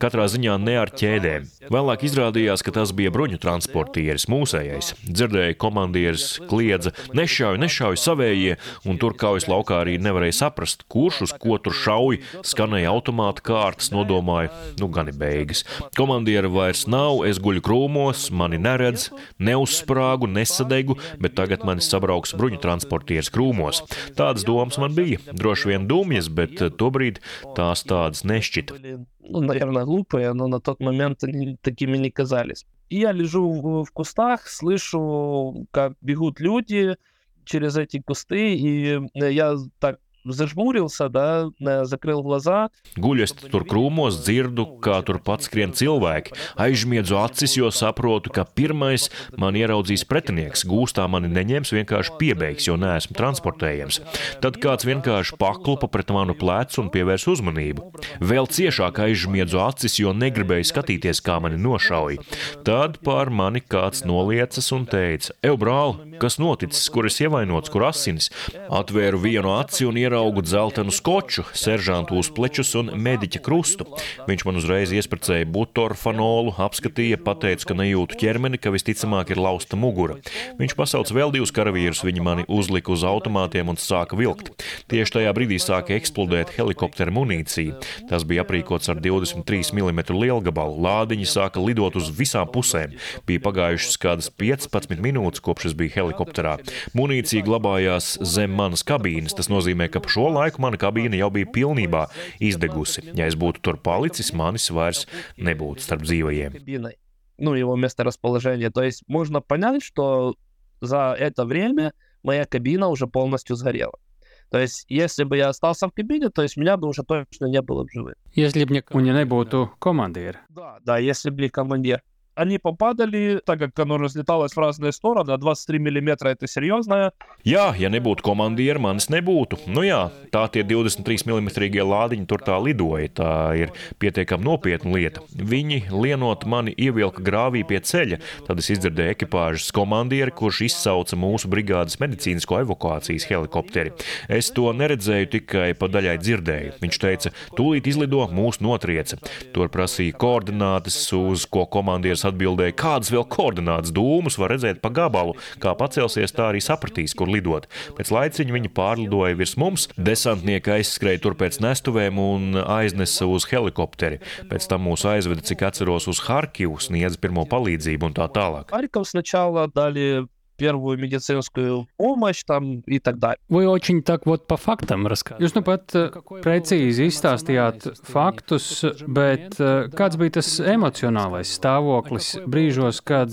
[SPEAKER 5] Katrā ziņā ne ar ķēdēm. Vēlāk izrādījās, ka tas bija bruņu transportieris, mūsējais. Dzirdēja, komandieris kliedza: nešauj, nešauj savējie, un tur kaujas laukā arī nevarēja saprast, kurš uz ko tur šauj. Skanēja automāta kārtas, nodomāja, nu gan ir beigas. Komandiera vairs nav, es guļu krūmos, mani neredz, neuzsprāgu, nesadegu, bet tagad mani sabrauks bruņu transportieris krūmos. Tādas domas man bija. Droši vien dumjas, bet tobrīd tās tādas nešķita.
[SPEAKER 4] Ну, наверное, глупые, но на тот момент они такими не казались. И я лежу в, в кустах, слышу, как бегут люди через эти кусты, и я так зажмурился, да, закрыл глаза.
[SPEAKER 5] Guļu es tur krūmos, dzirdu, kā tur pats skrien cilvēki. Aizmiedzu acis, jo saprotu, ka pirmais man ieraudzīs pretinieks. Gūstā mani neņems, vienkārši piebeigs, jo neesmu transportējams. Tad kāds vienkārši paklupa pret manu plecu un pievērs uzmanību. Vēl ciešāk aizmiedzu acis, jo negribēju skatīties, kā mani nošauja. Tad pār mani kāds noliecas un teica: Ew, brāl, kas noticis, kur es ievainots, kur asinis? Atvēru vienu aci un ieraugu dzeltenu skoču, seržantu uzplečus un mediķa krustu. Viņš man uzreiz iespracēja butorfanolu, apskatīja, pateica, ka nejūtu ķermeni, ka visticamāk ir lausta mugura. Viņš pasauca vēl divus karavīrus, viņi mani uzlika uz automātiem un sāka vilkt. Tieši tajā brīdī sāka eksplodēt helikoptera munīcija. Tas bija aprīkots ar 23 mm lielgabalu. Lādiņi sāka lidot uz visām pusēm. Bija pagājušas kādas 15 minūtes, kopš es biju helikopterā. Munīcija glabājās zem manas kabīnes. Tas nozīmē, ka pa šo laiku mana kabīne jau bija pilnībā izdegusi. Ja es būtu tur palicis, manis vairs nebūtu starp dzīvajiem.
[SPEAKER 4] Кабиной, ну, его месторасположение. То есть можно понять, что за это время моя кабина уже полностью сгорела. То есть, если бы я остался в кабине, то есть меня бы уже точно не было в живых.
[SPEAKER 1] Если бы не nebūtu komandieri.
[SPEAKER 4] Да, да, если бы командир. Они попадали, так как оно разлеталось в разные стороны, а 23 миллиметра это серьезно.
[SPEAKER 5] Jā, ja nebūtu komandieri, manis nebūtu. Nu jā, tā tie 23 mm lādiņi tur tā lidoja. Tā ir pietiekami nopietna lieta. Viņi lienot mani ievilka grāvī pie ceļa. Tad es izdzirdēju ekipāžas komandieri, kurš izsauca mūsu brigādes medicīnisko evakuācijas helikopteri. Es to neredzēju, tikai pa daļai dzirdēju. Viņš teica, tūlīt izlido mūsu notrieca. Tur prasīja koordinātes, uz ko komandieris atbildēja, kādas vēl koordinātas dūmus var redzēt pa gabalu. Kā pacelsies, tā arī sapratīs, kur lidot. Pēc laiciņa viņi pārlidoja virs mums, desantnieki aizskrēja tur pēc nestuvēm un aiznesa uz helikopteri. Pēc tam mūs aizveda, cik atceros, uz Harkivu, sniedza pirmo palīdzību un tā tālāk.
[SPEAKER 4] Харьков сначала дали первую медицинскую помощь там и так далее.
[SPEAKER 1] Вы очень так вот по фактам рассказывали. Jūs nu pat precīzi izstāstījāt faktus, bet kāds bija tas emocionālais stāvoklis brīžos, kad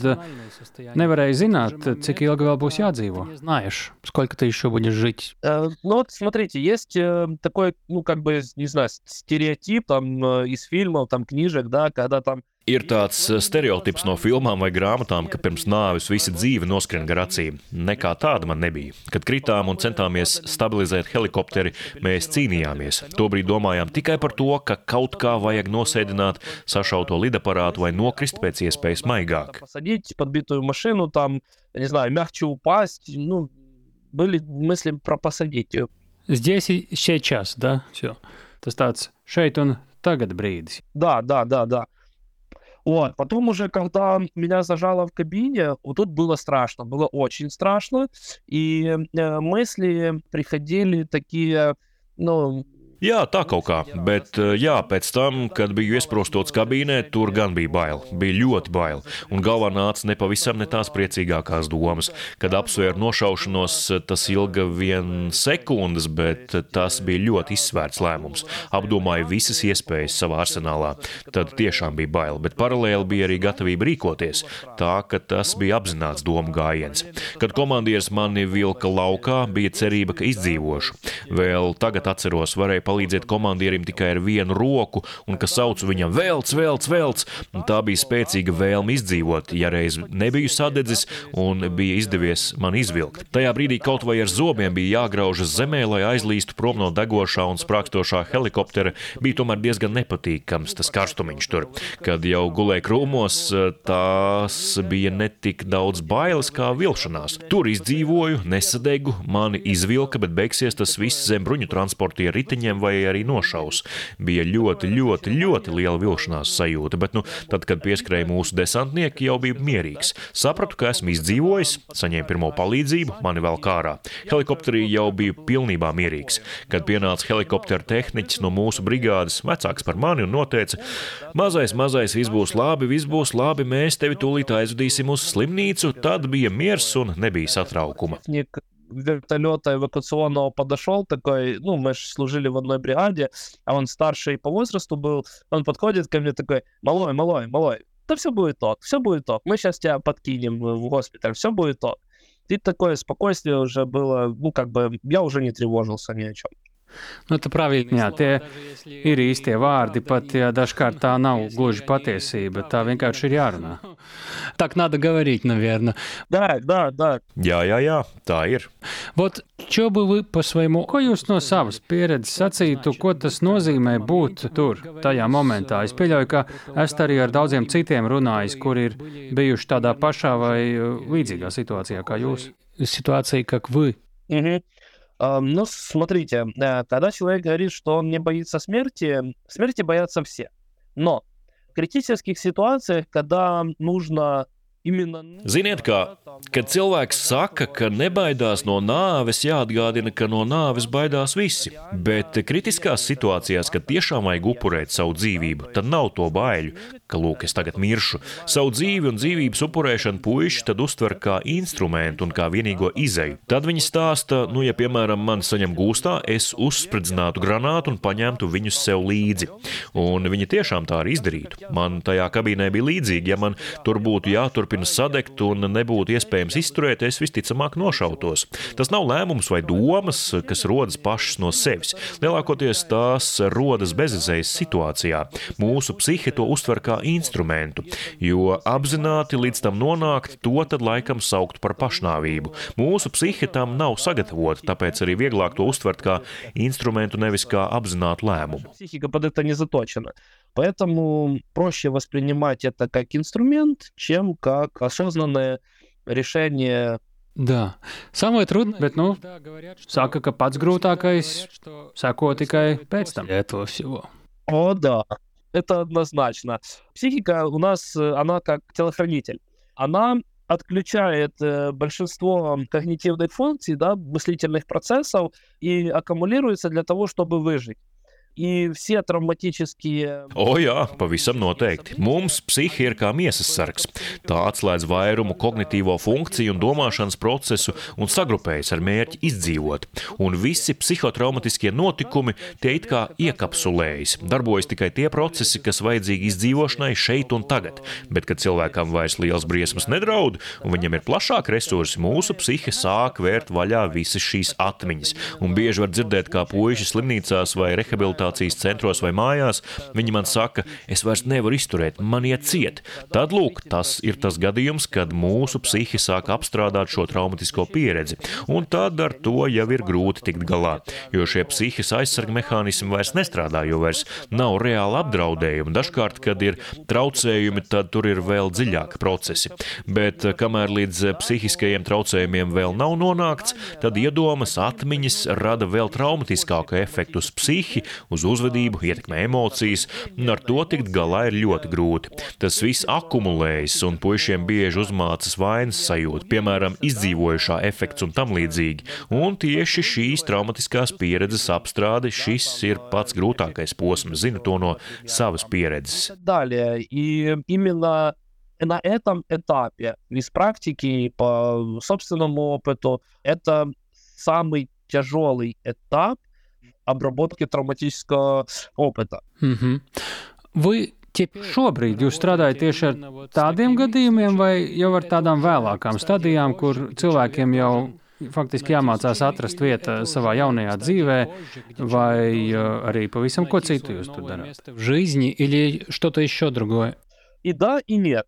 [SPEAKER 1] nevarēja zināt, cik ilgi vēl būs jādzīvo? Знаешь, сколько ты еще будешь жить?
[SPEAKER 4] Э, Ну вот смотрите, есть э, такой, ну как бы, не знаю, стереотип там э, из фильмов, там книжек, да, когда там
[SPEAKER 5] Ir tāds stereotips no filmām vai grāmatām, ka pirms nāves visa dzīve noskrien gar acīm. Nekā tāda man nebija. Kad kritām un centāmies stabilizēt helikopteri, mēs cīnījāmies. Tobrīd domājām tikai par to, ka kaut kā vajag nosēdināt sašauto lidaparātu vai nokrist pēc iespējas maigāk.
[SPEAKER 4] посадить подбитую машину, там, я не знаю, мягче упасть, ну, были мысли про посадить ее.
[SPEAKER 1] Здесь и сейчас, да? Все. Tas tāds šeit un tagad brīdis.
[SPEAKER 4] Да, да, да, да. Вот. Потом уже, когда меня зажало в кабине, вот тут было страшно, было очень страшно. И э, мысли приходили такие, ну,
[SPEAKER 5] Jā, tā kaut kā. Bet, eh, jā, pēc tam, kad biju iesprostots kabīnē, tur gan bija bail. Bija ļoti bail. Un galvā nāca nepavisam ne tās priecīgākās domas. Kad apsvēru nošaušanos, tas ilga vien sekundes, bet tas bija ļoti izsvērts lēmums. Apdomāju visas iespējas savā arsenālā. Tad tiešām bija bail, bet paralēli bija arī gatavība rīkoties. Tā, ka tas bija apzināts domu gājiens. Kad komandieris mani vilka laukā, bija cerība, ka izdzīvošu. Vēl tagad atceros, varēja palīdzēt komandierim tikai ar vienu roku, un ka saucu viņam velc, velc, velc. Un tā bija spēcīga vēlme izdzīvot, ja reiz nebiju sadedzis un bija izdevies man izvilkt. Tajā brīdī kaut vai ar zobiem bija jāgraužas zemē, lai aizlīstu prom no degošā un sprākstošā helikoptera, bija tomēr diezgan nepatīkams tas karstumiņš tur. Kad jau gulēja krūmos, tās bija ne tik daudz bailes kā vilšanās. Tur izdzīvoju, nesadegu, mani izvilka, bet beigsies tas viss zem bruņu transporta riteņiem vai arī nošaus. Bija ļoti, ļoti, ļoti liela vilšanās sajūta, bet nu, tad, kad pieskrēja mūsu desantnieki, jau bija mierīgs. Sapratu, ka esmu izdzīvojis, saņēmu pirmo palīdzību, mani vēl kārā. Helikopterī jau biju pilnībā mierīgs. Kad pienāca helikoptera tehniķis no mūsu brigādes, vecāks par mani un noteica: Mazais, mazais, viss būs labi, viss būs labi, mēs tevi tūlīt aizvedīsim uz slimnīcu, tad bija miers un nebija satraukuma
[SPEAKER 4] вертолета эвакуационного подошел такой, ну, мы же служили в одной бригаде, а он старший по возрасту был, он подходит ко мне такой, малой, малой, малой, да все будет ок, все будет ок, мы сейчас тебя подкинем в госпиталь, все будет ок. И такое спокойствие уже было, ну, как бы, я уже не тревожился ни о чем.
[SPEAKER 1] Nu, tā praviļ, jā, tie ir īstie vārdi, pat ja dažkārt tā nav gluži patiesība, tā vienkārši ir jārunā. Так надо говорить, наверное.
[SPEAKER 4] Да, да, да.
[SPEAKER 5] Jā, jā, jā, tā ir.
[SPEAKER 1] Вот, что бы вы по своему, ko jūs no savas pieredzes sacītu, ko tas nozīmē būt tur, tajā momentā? Es pieļauju, ka esat arī ar daudziem citiem runājis, kur ir bijuši tādā pašā vai līdzīgā situācijā kā jūs. Situācija, как вы.
[SPEAKER 4] Угу. Ну, смотрите, э, когда человек говорит, что он не боится смерти, смерти боятся все. Но в критических ситуациях, когда нужно
[SPEAKER 5] Ziniet, kā, kad cilvēks saka, ka nebaidās no nāves, jāatgādina, ka no nāves baidās visi. Bet kritiskās situācijās, kad tiešām vajag upurēt savu dzīvību, tad nav to baiļu, ka, lūk, es tagad miršu. Savu dzīvi un dzīvības upurēšanu puiši tad uztver kā instrumentu un kā vienīgo izēju. Tad viņi stāsta, nu, ja, piemēram, man saņem gūstā, es uzspridzinātu granātu un paņemtu viņus sev līdzi. Un viņi tiešām tā arī izdarītu. Man tajā kabīnē bija līdzīgi, ja man tur būtu jāturpina turpina sadegt un nebūtu iespējams izturēt, es visticamāk nošautos. Tas nav lēmums vai domas, kas rodas pašas no sevis. Lielākoties tās rodas bezizējas situācijā. Mūsu psihe to uztver kā instrumentu, jo apzināti līdz tam nonākt, to tad laikam saukt par pašnāvību. Mūsu psihe tam nav sagatavota, tāpēc arī vieglāk to uztvert kā instrumentu, nevis kā apzinātu lēmumu.
[SPEAKER 4] Психика под это не заточена. Поэтому проще воспринимать это как инструмент, чем как осознанное решение
[SPEAKER 1] Да. Самое трудное, bet, nu, saka, ka pats grūtākais sako tikai pēc tam этого всего.
[SPEAKER 4] О, да, Это однозначно. Психика у нас, она как телохранитель. Она отключает э, большинство когнитивных функций, да, мыслительных процессов и аккумулируется для того, чтобы выжить.
[SPEAKER 5] O jā, pavisam noteikti. Mums psihi ir kā miesas sargs. Tā atslēdz vairumu kognitīvo funkciju un domāšanas procesu un sagrupējas ar mērķi izdzīvot. Un visi psihotraumatiskie notikumi tie it kā iekapsulējas. Darbojas tikai tie procesi, kas vajadzīgi izdzīvošanai šeit un tagad. Bet, kad cilvēkam vairs liels briesmas nedraud un viņam ir plašāk resursi, mūsu psihe sāk vērt vaļā visas šīs atmiņas. Un bieži var dzirdēt, kā puiši slimnīcās vai rehabilitācijā rehabilitācijas centros vai mājās, viņi man saka, es vairs nevaru izturēt, man iet ciet. Tad, lūk, tas ir tas gadījums, kad mūsu psihi sāk apstrādāt šo traumatisko pieredzi, un tad ar to jau ir grūti tikt galā, jo šie psihiskie aizsarga mehānismi vairs nestrādā, jo vairs nav reāla apdraudējuma. Dažkārt, kad ir traucējumi, tad tur ir vēl dziļāki procesi. Bet kamēr līdz psihiskajiem traucējumiem vēl nav nonākts, tad iedomas, atmiņas rada vēl traumatiskāku efektu uz psihi, uz uz uzvedību, ietekmē emocijas, un ar to tikt galā ir ļoti grūti. Tas viss akumulējas, un puišiem bieži uzmācas vainas sajūta, piemēram, izdzīvojušā efekts un tam līdzīgi. Un tieši šīs traumatiskās pieredzes apstrāde šis ir pats grūtākais posms, zinu to no savas pieredzes.
[SPEAKER 4] Далее. И именно на этом этапе из практики по собственному опыту это самый тяжелый этап обработки травматического опыта.
[SPEAKER 1] Mm -hmm. Вы šobrīd jūs strādājat tieši ar tādiem gadījumiem, vai jau ar tādām vēlākām stadijām, kur cilvēkiem jau faktiski jāmācās atrast vietu savā jaunajā dzīvē, vai arī pavisam ko citu jūs tur darāt? Жизни или что-то еще другое?
[SPEAKER 4] И да, и нет.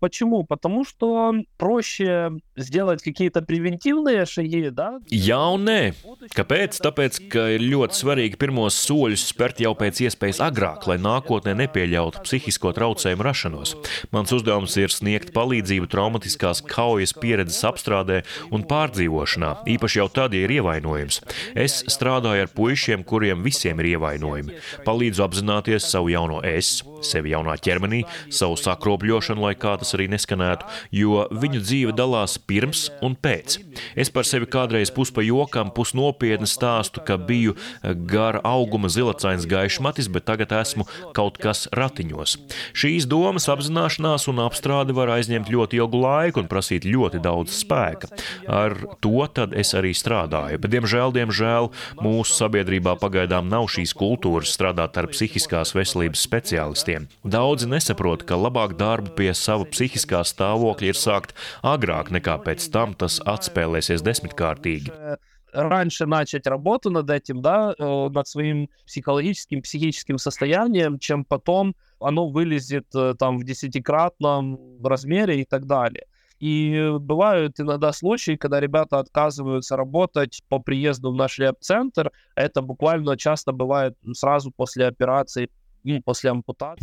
[SPEAKER 4] Почему? Потому что проще сделать какие-то превентивные шаги, да?
[SPEAKER 5] Jā un nē. Kāpēc? Tāpēc, ka ir ļoti svarīgi pirmos soļus spērt jau pēc iespējas agrāk, lai nākotnē nepieļautu psihisko traucējumu rašanos. Mans uzdevums ir sniegt palīdzību traumatiskās kaujas pieredzes apstrādē un pārdzīvošanā, īpaši jau tad, ja ir ievainojums. Es strādāju ar puišiem, kuriem visiem ir ievainojumi. Palīdzu apzināties savu jauno es, sevi jaunā ķermenī, savu sakropļošanu, lai kā tas arī neskanētu, jo viņu dzīve dalās pirms un pēc. Es par sevi kādreiz pus pa jokam, pus nopietni stāstu, ka biju gara auguma zilacains gaišs matis, bet tagad esmu kaut kas ratiņos. Šīs domas apzināšanās un apstrāde var aizņemt ļoti ilgu laiku un prasīt ļoti daudz spēka. Ar to tad es arī strādāju, bet diemžēl, diemžēl mūsu sabiedrībā pagaidām nav šīs kultūras strādāt ar psihiskās veselības speciālistiem. Daudzi nesaprot, ka labāk darbu pie sava psihiskā stāvokļa ir sākt agrāk nekā pēc tam tas atspēlēsies desmitkārtīgi.
[SPEAKER 4] раньше начать работу над этим, да, над своим психологическим, психическим состоянием, чем потом оно вылезет там в десятикратном размере и так далее. И бывают иногда случаи, когда ребята отказываются работать по приезду в наш леп-центр. Это буквально часто бывает сразу после операции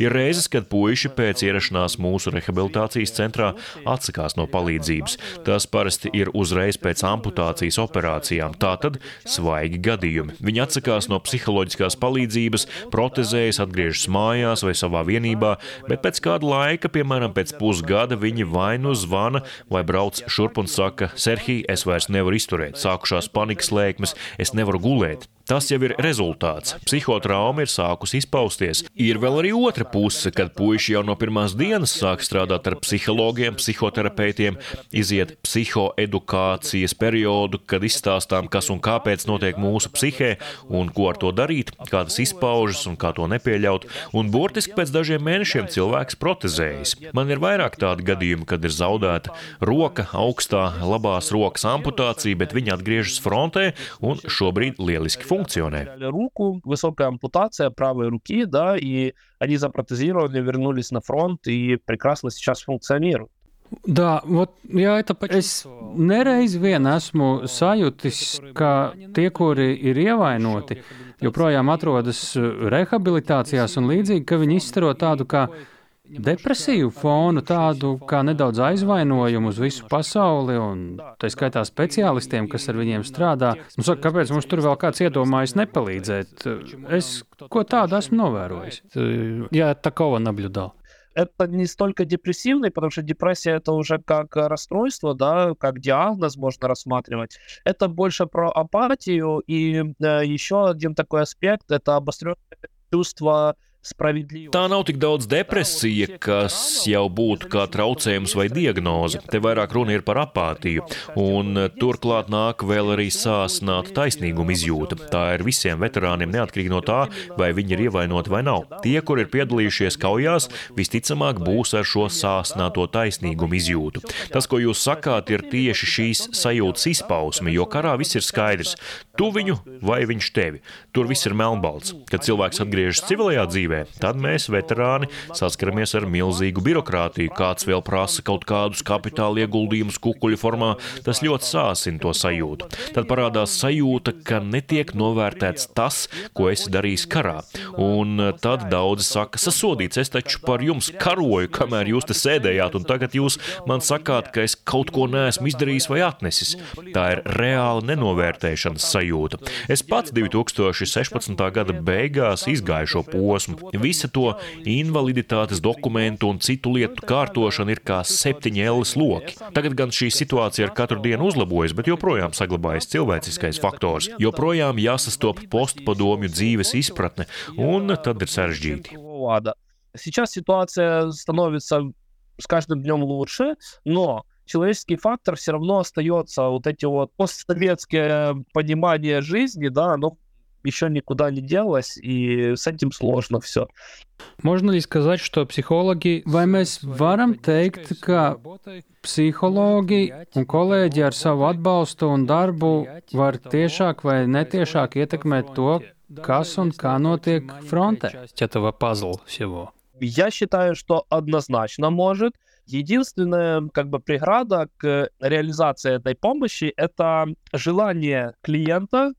[SPEAKER 5] Ir reizes, kad puiši pēc ierašanās mūsu rehabilitācijas centrā atsakās no palīdzības. Tas parasti ir uzreiz pēc amputācijas operācijām, tātad svaigi gadījumi. Viņi atsakās no psiholoģiskās palīdzības, protezējas, atgriežas mājās vai savā vienībā, bet pēc kāda laika, piemēram, pēc pusgada, viņi vai nu zvana vai brauc šurp un saka: Serhī, es vairs nevaru izturēt, sākušās panikas lēkmes, es nevaru gulēt. Tas jau ir rezultāts. Psihotrauma ir sākusi izpausties. Ir vēl arī otra puse, kad puiši jau no pirmās dienas sāk strādāt ar psihologiem, psihoterapeitiem, iziet psihoedukācijas periodu, kad izstāstām, kas un kāpēc notiek mūsu psihē un ko ar to darīt, kā tas izpaužas un kā to nepieļaut. Un burtiski pēc dažiem mēnešiem cilvēks protezējas. Man ir vairāk tādu gadījumu, kad ir zaudēta roka, augstā, labās rokas amputācija, bet viņa atgriežas frontē un šobrīd lieliski funkcionē функционе.
[SPEAKER 4] Руку, высокая ампутация правой руки, да, и они запротезировали, вернулись на фронт и прекрасно сейчас функционируют.
[SPEAKER 1] Да, вот, jā, tāpēc es nereiz vien esmu sajūtis, ka tie, kuri ir ievainoti, joprojām atrodas rehabilitācijās un līdzīgi, ka viņi izstaro tādu kā depresīvu fonu, tādu kā nedaudz aizvainojumu uz visu pasauli, un tā skaitā speciālistiem, kas ar viņiem strādā. Nu, saka, kāpēc mums tur vēl kāds iedomājas nepalīdzēt? Es ko tādu esmu novērojis. Jā, такого наблюдал.
[SPEAKER 4] это не столько депрессивный, потому что депрессия это уже как расстройство, да, как диагноз можно рассматривать. Это больше про апатию и э, еще один такой аспект это обостренное чувство
[SPEAKER 5] Tā nav tik daudz depresija, kas jau būtu kā traucējums vai diagnoze. Te vairāk runa ir par apātiju, un turklāt nāk vēl arī sāsnāta taisnīguma izjūta. Tā ir visiem veterāniem neatkarīgi no tā, vai viņi ir ievainoti vai nav. Tie, kur ir piedalījušies kaujās, visticamāk būs ar šo sāsnāto taisnīgumu izjūtu. Tas, ko jūs sakāt, ir tieši šīs sajūtas izpausme, jo karā viss ir skaidrs. Tu viņu vai viņš tevi. Tur viss ir melnbalts. Kad cilvēks atgriežas civilajā dzīvē. Tad mēs, veterāni, saskaramies ar milzīgu birokrātiju. Kāds vēl prasa kaut kādus kapitāla ieguldījumus kukuļu formā, tas ļoti sāsina to sajūtu. Tad parādās sajūta, ka netiek novērtēts tas, ko esi darījis karā. Un tad daudzi saka, sasodīts, es taču par jums karoju, kamēr jūs te sēdējāt, un tagad jūs man sakāt, ka es kaut ko neesmu izdarījis vai atnesis. Tā ir reāla nenovērtēšanas sajūta Es pats 2016. gada beigās izgāju šo posmu. Visa to invaliditātes dokumentu un citu lietu kārtošana ir kā septiņi elles loki. Tagad gan šī situācija ar katru dienu uzlabojas, bet joprojām saglabājas cilvēciskais faktors. Joprojām jāsastop postpadomju dzīves izpratne, un tad ir sarežģīti.
[SPEAKER 4] Сейчас ситуация становится с каждым днем лучше, но человеческий фактор все равно остается, вот эти вот постсоветские понимания жизни, да, оно еще никуда не делось, и с этим сложно все.
[SPEAKER 1] Можно ли сказать, что психологи, vai mēs varam teikt, ka psihologi un kolēģi ar savu atbalstu un darbu var tiešāk vai netiešāk ietekmēt to, kas un kā notiek frontē? этого пазл всего.
[SPEAKER 4] Я считаю, что однозначно может. Единственная как бы преграда к реализации этой помощи – это желание клиента.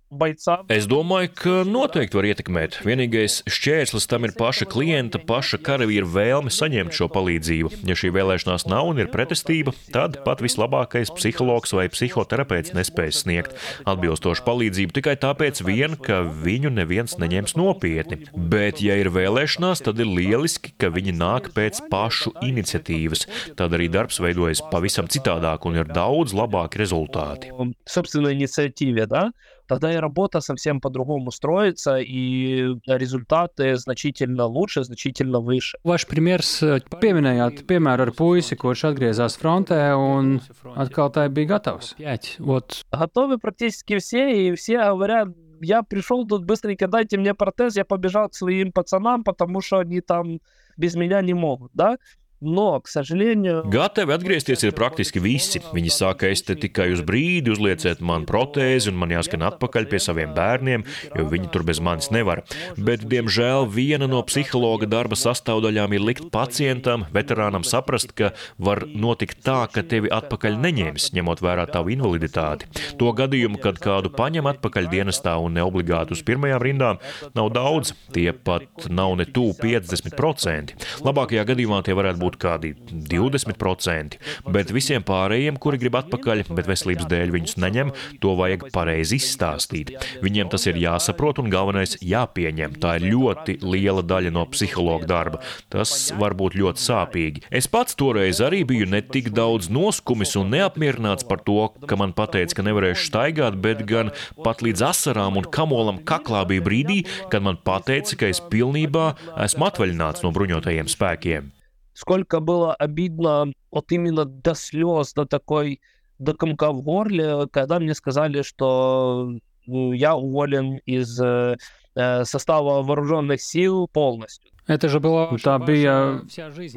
[SPEAKER 5] Es domāju, ka noteikti var ietekmēt. Vienīgais šķērslis tam ir paša klienta, paša karavīra vēlme saņemt šo palīdzību. Ja šī vēlēšanās nav un ir pretestība, tad pat vislabākais psihologs vai psihoterapeits nespēs sniegt atbilstošu palīdzību tikai tāpēc vien, ka viņu neviens neņems nopietni. Bet, ja ir vēlēšanās, tad ir lieliski, ka viņi nāk pēc pašu iniciatīvas. Tad arī darbs veidojas pavisam citādāk un ir daudz labāki rezultāti.
[SPEAKER 4] Собственной инициативе, да, Тогда и работа совсем по-другому строится, и результаты значительно лучше, значительно выше.
[SPEAKER 1] Ваш пример pieminējāt, piemēram, ar puisi, kurš atgriezās frontē un atkal tai bija gatavs. Вот.
[SPEAKER 4] Готовы практически все, и все говорят, я пришел тут быстренько, дайте мне протез, я побежал к своим пацанам, потому что они там без меня не могут, да? No, сожалению...
[SPEAKER 5] Gatavi atgriezties ir praktiski visi. Viņi saka, es te tikai uz brīdi uzlieciet man protēzi un man jāskan atpakaļ pie saviem bērniem, jo viņi tur bez manis nevar. Bet, diemžēl, viena no psihologa darba sastāvdaļām ir likt pacientam, veterānam saprast, ka var notikt tā, ka tevi atpakaļ neņems, ņemot vērā tavu invaliditāti. To gadījumu, kad kādu paņem atpakaļ dienestā un ne obligāti uz pirmajām rindām, nav daudz. Tie pat nav ne tuvu 50%. Labākajā gadījumā tie varētu būt būt kādi 20%, bet visiem pārējiem, kuri grib atpakaļ, bet veselības dēļ viņus neņem, to vajag pareizi izstāstīt. Viņiem tas ir jāsaprot un galvenais jāpieņem. Tā ir ļoti liela daļa no psihologa darba. Tas var būt ļoti sāpīgi. Es pats toreiz arī biju ne tik daudz noskumis un neapmierināts par to, ka man pateica, ka nevarēšu staigāt, bet gan pat līdz asarām un kamolam kaklā bija brīdī, kad man pateica, ka es pilnībā esmu atvaļināts no bruņotajiem spēkiem.
[SPEAKER 4] Сколько было обидно вот именно до слез, до такой, до комка в горле, когда мне сказали, что я уволен из э, sastāvā вооруженных сил полностью.
[SPEAKER 1] Это же была, tā bija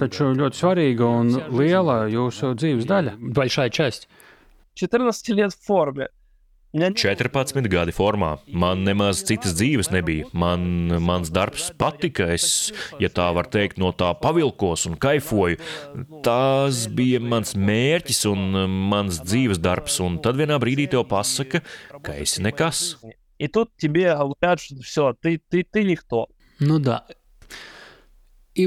[SPEAKER 1] taču ļoti svarīga un liela jūsu dzīves daļа. Большая часть.
[SPEAKER 4] 14 лет в форме.
[SPEAKER 5] 14 gadi formā. Man nemaz citas dzīves nebija. Man, mans darbs patika. Es, ja tā var teikt, no tā pavilkos un kaifoju. Tas bija mans mērķis un mans dzīves darbs. Un tad vienā brīdī tev pasaka, ka esi nekas.
[SPEAKER 4] И тут тебе говорят, что все, ты, ты, ты никто.
[SPEAKER 1] Ну да, И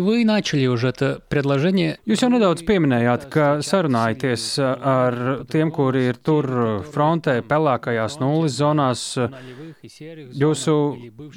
[SPEAKER 1] вы начали уже это предложение. Jūs jau nedaudz pieminējāt, ka sarunājaties ar tiem, kuri ir tur frontē, pelēkajās nulles zonās. Jūsu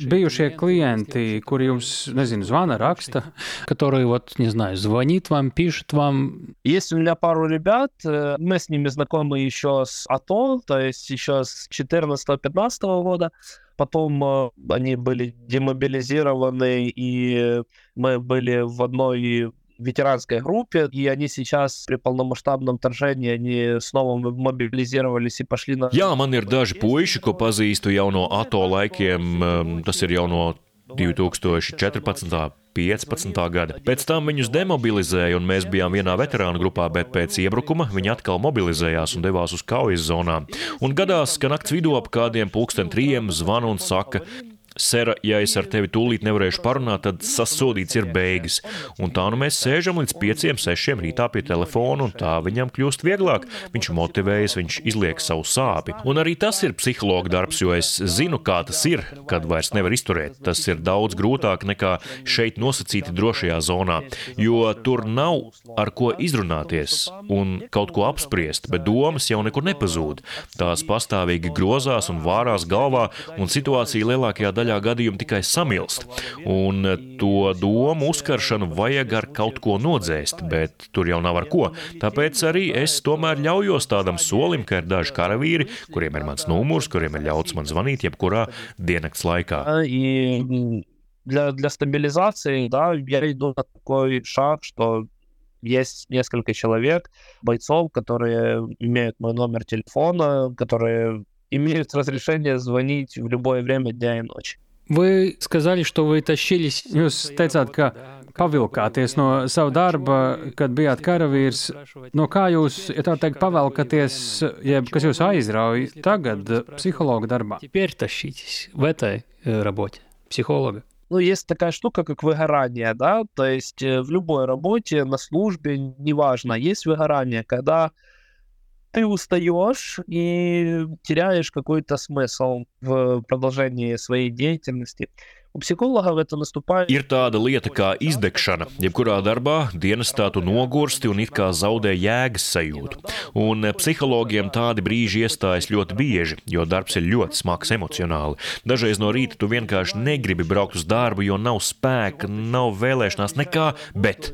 [SPEAKER 1] bijušie klienti, kuri jums, nezinu, zvana, raksta, которые, вот, не знаю, звонит вам, пишет вам.
[SPEAKER 4] Есть у меня пару ребят, мы с ними знакомы еще с АТО, то есть еще с 14-15 года. Потом э, они были демобилизированы, и мы были в одной ветеранской группе, и они сейчас при полномасштабном вторжении, они снова mobilizировались и пошли на...
[SPEAKER 5] Jā, man ir daži puiši, ko pazīstu jau no ATO laikiem, tas ir jau no 2014. 15. gada. Pēc tam viņus demobilizēja, un mēs bijām vienā veterānu grupā, bet pēc iebrukuma viņi atkal mobilizējās un devās uz kaujas zonām. Un gadās, ka nakts vidū ap kādiem pulksten trijiem zvana un saka, Sera, ja es ar tevi tūlīt nevarēšu parunāt, tad sasodīts ir beigas. Un tā nu mēs sēžam līdz pieciem, sešiem rītā pie telefona, un tā viņam kļūst vieglāk. Viņš motivējas, viņš izliek savu sāpi. Un arī tas ir psihologa darbs, jo es zinu, kā tas ir, kad vairs nevar izturēt. Tas ir daudz grūtāk nekā šeit nosacīti drošajā zonā, jo tur nav ar ko izrunāties un kaut ko apspriest, bet domas jau nekur nepazūd. Tās pastāvīgi grozās un vārās galvā, un situācija lielākajā daļā gadījumu tikai samilst. Un to domu uzkaršanu vajag ar kaut ko nodzēst, bet tur jau nav ar ko. Tāpēc arī es tomēr ļaujos tādam solim, ka ir daži karavīri, kuriem ir mans numurs, kuriem ir ļauts man zvanīt jebkurā diennakts laikā.
[SPEAKER 4] И для, для стабилизации, да, я иду на такой шаг, что есть несколько человек, бойцов, которые имеют мой номер телефона, которые имеют разрешение звонить в любое время дня и ночи.
[SPEAKER 1] Вы сказали, что вы тащились, jūs teicāt, ka pavilkāties no sava darba, kad bijāt karavīrs. No kā jūs, ja tā teikt, pavelkaties, jeb kas jūs aizrauj tagad psihologa darbā?
[SPEAKER 6] Теперь тащитесь в этой э, работе психолога.
[SPEAKER 4] Ну, есть такая штука, как выгорание, да, то есть э, в любой работе, на службе, неважно, есть выгорание, когда ты устаешь и теряешь какой-то смысл в продолжении своей деятельности. У psihologa это наступает.
[SPEAKER 5] Ir tāda lieta kā izdegšana. Jebkurā darbā dienestā tu nogursti un it kā zaudē jēgas sajūtu. Un psihologiem tādi brīži iestājas ļoti bieži, jo darbs ir ļoti smags emocionāli. Dažreiz no rīta tu vienkārši negribi braukt uz darbu, jo nav spēka, nav vēlēšanās nekā, bet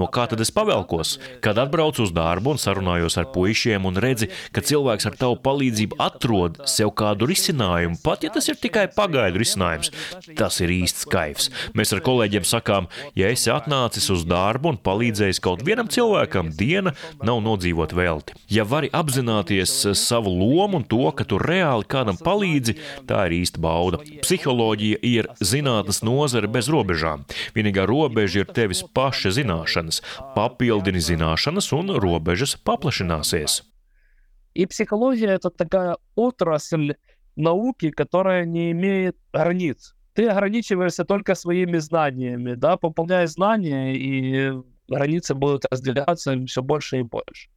[SPEAKER 5] No kā tad es pavelkos? Kad atbraucu uz darbu un sarunājos ar puišiem un redzi, ka cilvēks ar tavu palīdzību atrod sev kādu risinājumu, pat ja tas ir tikai pagaidu risinājums, tas ir īsts kaifs. Mēs ar kolēģiem sakām, ja esi atnācis uz darbu un palīdzējis kaut vienam cilvēkam, diena nav nodzīvot velti. Ja vari apzināties savu lomu un to, ka tu reāli kādam palīdzi, tā ir īsta bauda. Psiholoģija ir zinātnes nozare bez robežām. Vienīgā robeža ir tevis paša zināšana zināšanas, papildini zināšanas un robežas paplašināsies.
[SPEAKER 4] И психология это такая отрасль науки, которая не имеет границ. Ты ограничиваешься только своими знаниями, да, пополняя знания, и границы будут разделяться все больше и больше.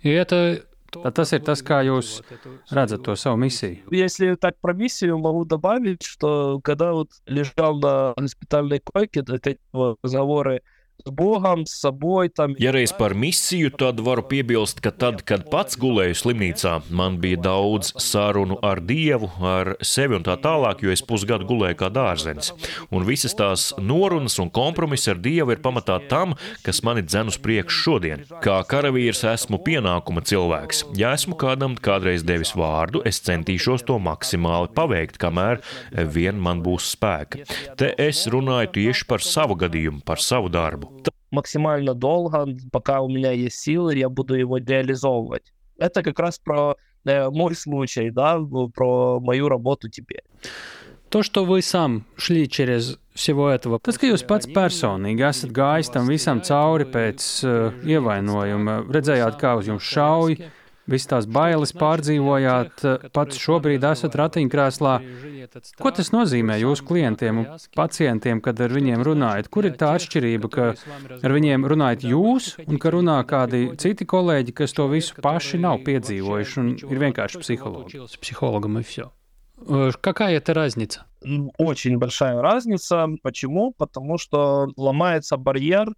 [SPEAKER 1] И это Tad tas ir tas, kā jūs redzat to savu misiju.
[SPEAKER 4] Если так про миссию, могу добавить, что когда вот лежал на госпитальной койке, эти разговоры Bogam, saboj, tam.
[SPEAKER 5] Ja reiz par misiju, tad varu piebilst, ka tad, kad pats gulēju slimnīcā, man bija daudz sarunu ar Dievu, ar sevi un tā tālāk, jo es pusgadu gulēju kā dārzenis. Un visas tās norunas un kompromisi ar Dievu ir pamatā tam, kas mani dzen uz priekšu šodien. Kā karavīrs esmu pienākuma cilvēks. Ja esmu kādam kādreiz devis vārdu, es centīšos to maksimāli paveikt, kamēr vien man būs spēka. Te es runāju tieši par savu gadījumu, par savu darbu
[SPEAKER 4] максимально долго, пока у меня есть силы, я буду его реализовывать. Это как раз про э, мой случай, да, про mою работу теперь.
[SPEAKER 1] То, что вы сам шли через всего этого, tas, ka jūs pats personīgi esat gājis tam visam cauri pēc uh, ievainojuma, redzējāt, kā uz jums šauj, Visas tās bailes pārdzīvojāt, pats šobrīd esat ratiņkrēslā. Ko tas nozīmē jūsu klientiem un pacientiem, kad ar viņiem runājat? Kur ir tā atšķirība, ka ar viņiem runājat jūs un ka runā kādi citi kolēģi, kas to visu paši nav piedzīvojuši un ir vienkārši psihologi?
[SPEAKER 6] Психологом и все. Какая это разница?
[SPEAKER 4] Очень большая разница. Почему? Потому что ломается барьер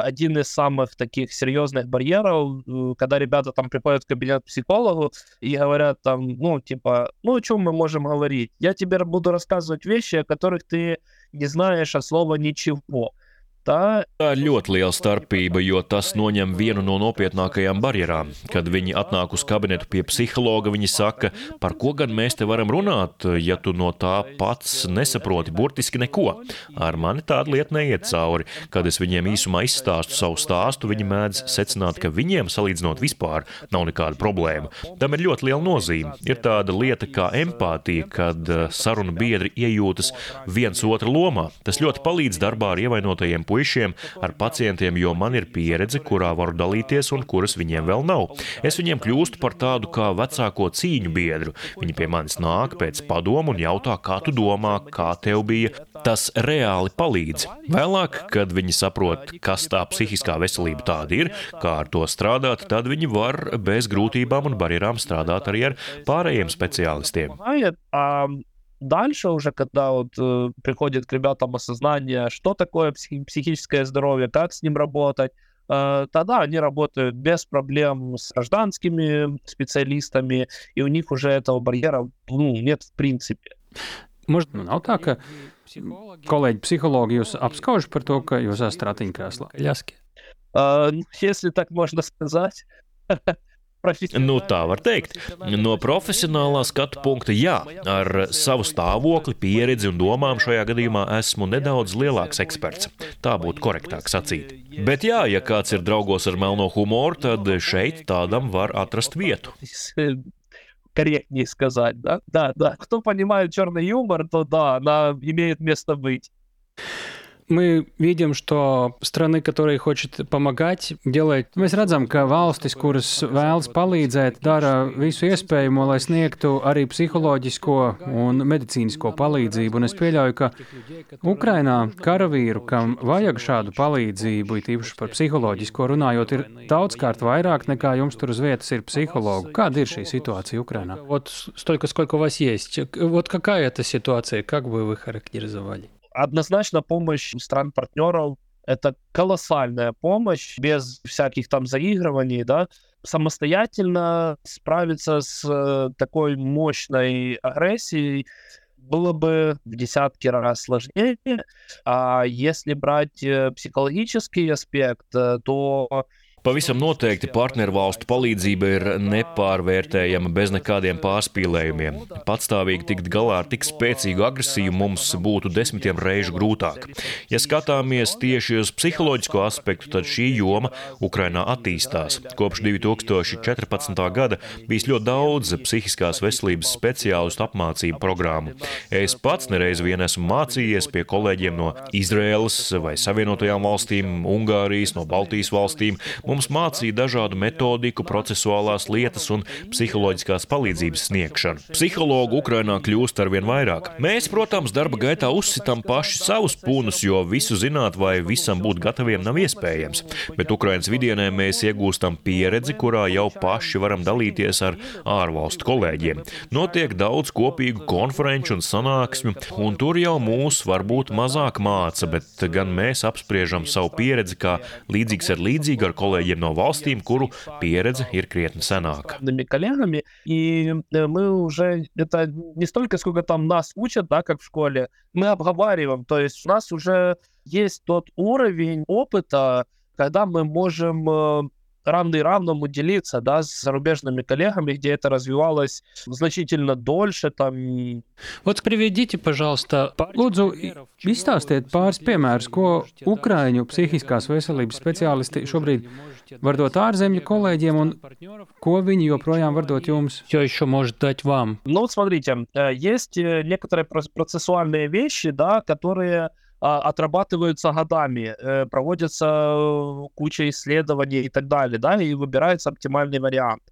[SPEAKER 4] один из самых таких серьезных барьеров, э, когда ребята там приходят в кабинет психологу и говорят там, ну, типа, ну, о чем мы можем говорить? Я тебе буду рассказывать вещи, о которых ты не знаешь от слова ничего.
[SPEAKER 5] Tā... tā ir ļoti liela starpība, jo tas noņem vienu no nopietnākajām barjerām. Kad viņi atnāk uz kabinetu pie psihologa, viņi saka, par ko gan mēs te varam runāt, ja tu no tā pats nesaproti burtiski neko. Ar mani tāda lieta neiet cauri. Kad es viņiem īsumā izstāstu savu stāstu, viņi mēdz secināt, ka viņiem salīdzinot vispār nav nekāda problēma. Tam ir ļoti liela nozīme. Ir tāda lieta kā empātija, kad eh, sarunu biedri iejūtas viens otra lomā. Tas ļoti palīdz darbā ar ievainotajiem puišiem, ar pacientiem, jo man ir pieredze, kurā varu dalīties un kuras viņiem vēl nav. Es viņiem kļūstu par tādu kā vecāko cīņu biedru. Viņi pie manis nāk pēc padomu un jautā, kā tu domā, kā tev bija. Tas reāli palīdz. Vēlāk, kad viņi saprot, kas tā psihiskā veselība tāda ir, kā ar to strādāt, tad viņi var bez grūtībām un barjerām strādāt arī ar pārējiem speciālistiem.
[SPEAKER 4] Дальше уже, когда вот э, приходит к ребятам осознание, что такое психи- психическое здоровье, как с ним работать, э, тогда они работают без проблем с гражданскими специалистами, и у них уже этого барьера ну, нет в принципе.
[SPEAKER 1] Может, nav tā, ka kolēģi psihologi jūs apskauž par to, ka jūs esat ratiņkrēslā.
[SPEAKER 4] Ну, если так можно сказать. (laughs)
[SPEAKER 5] Nu, tā var teikt. No profesionālā skatu punkta, jā, ar savu stāvokli, pieredzi un domām šajā gadījumā esmu nedaudz lielāks eksperts. Tā būtu korektāk sacīt. Bet, jā, ja kāds ir draugos ar melno humoru, tad šeit tādam var atrast vietu. (laughs)
[SPEAKER 4] Корректнее сказать, да? Да, да. Кто понимает черный юмор, то да, она имеет место быть.
[SPEAKER 1] Мы видим, что страны, которые хотят помогать, делают. Mēs redzam, ka valstis, kuras vēlas palīdzēt, dara visu iespējamo, lai sniegtu arī psiholoģisko un medicīnisko palīdzību. Un es pieļauju, ka Ukrainā karavīru, kam vajag šādu palīdzību, it īpaši par psiholoģisko runājot, ir daudzkārt vairāk nekā jums tur uz vietas ir psihologu. Kāda ir šī situācija Ukrainā?
[SPEAKER 6] Вот столько, сколько у вас есть. Вот какая это ситуация, как бы вы характеризовали?
[SPEAKER 4] Однозначно помощь стран-партнеров это колоссальная помощь, без всяких там заигрываний, да, самостоятельно справиться с э, такой мощной агрессией было бы в десятки раз сложнее. А если брать э, психологический аспект, э, то
[SPEAKER 5] Pavisam noteikti partneru valstu palīdzība ir nepārvērtējama bez nekādiem pārspīlējumiem. Patstāvīgi tikt galā ar tik spēcīgu agresiju mums būtu desmitiem reižu grūtāk. Ja skatāmies tieši uz psiholoģisko aspektu, tad šī joma Ukrainā attīstās. Kopš 2014. gada bijis ļoti daudz psihiskās veselības speciālistu apmācību programmu. Es pats nereiz vien esmu mācījies pie kolēģiem no Izraēlas vai Savienotajām valstīm, Ungārijas, no Baltijas valstīm. Mums mācīja dažādu metodiku, procesuālās lietas un psiholoģiskās palīdzības sniegšanu. Psihologu Ukrainā kļūst arvien vairāk. Mēs, protams, darba gaitā uzsitām paši savus pūnus, jo visu zināt vai visam būt gataviem nav iespējams. Bet Ukrainas vidienē mēs iegūstam pieredzi, kurā jau paši varam dalīties ar ārvalstu kolēģiem. Notiek daudz kopīgu konferenču un sanāksmju, un tur jau mūs varbūt mazāk māca, bet gan mēs apspriežam savu pieredzi kā līdzīgs ar līdzīgu ar kolēģiem kolēģiem no valstīm, kuru pieredze ir krietni senāka.
[SPEAKER 4] и мы уже, это не столько, сколько там нас учат, да, как в школе, мы обговариваем, то есть у нас уже есть тот уровень опыта, когда мы можем равный равному делиться, да, с зарубежными коллегами, где это развивалось значительно дольше, там.
[SPEAKER 1] Вот приведите, пожалуйста, lūdzu, izstāstiet pāris piemērus, ko Ukraiņu psihiskās veselības speciālisti šobrīd var dot ārzemju kolēģiem un ko viņi joprojām var dot jums?
[SPEAKER 6] Что еще может дать вам?
[SPEAKER 4] Ну, вот смотрите, есть некоторые процессуальные вещи, да, которые отрабатываются годами, э, проводятся э, куча исследований и так далее, да, и выбирается оптимальный вариант.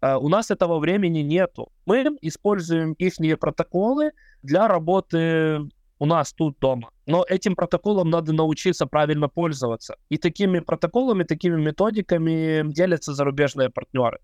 [SPEAKER 4] Э, у нас этого времени нету. Мы используем их протоколы для работы у нас тут дома. Но этим протоколом надо научиться правильно пользоваться. И такими протоколами, такими методиками делятся зарубежные партнеры.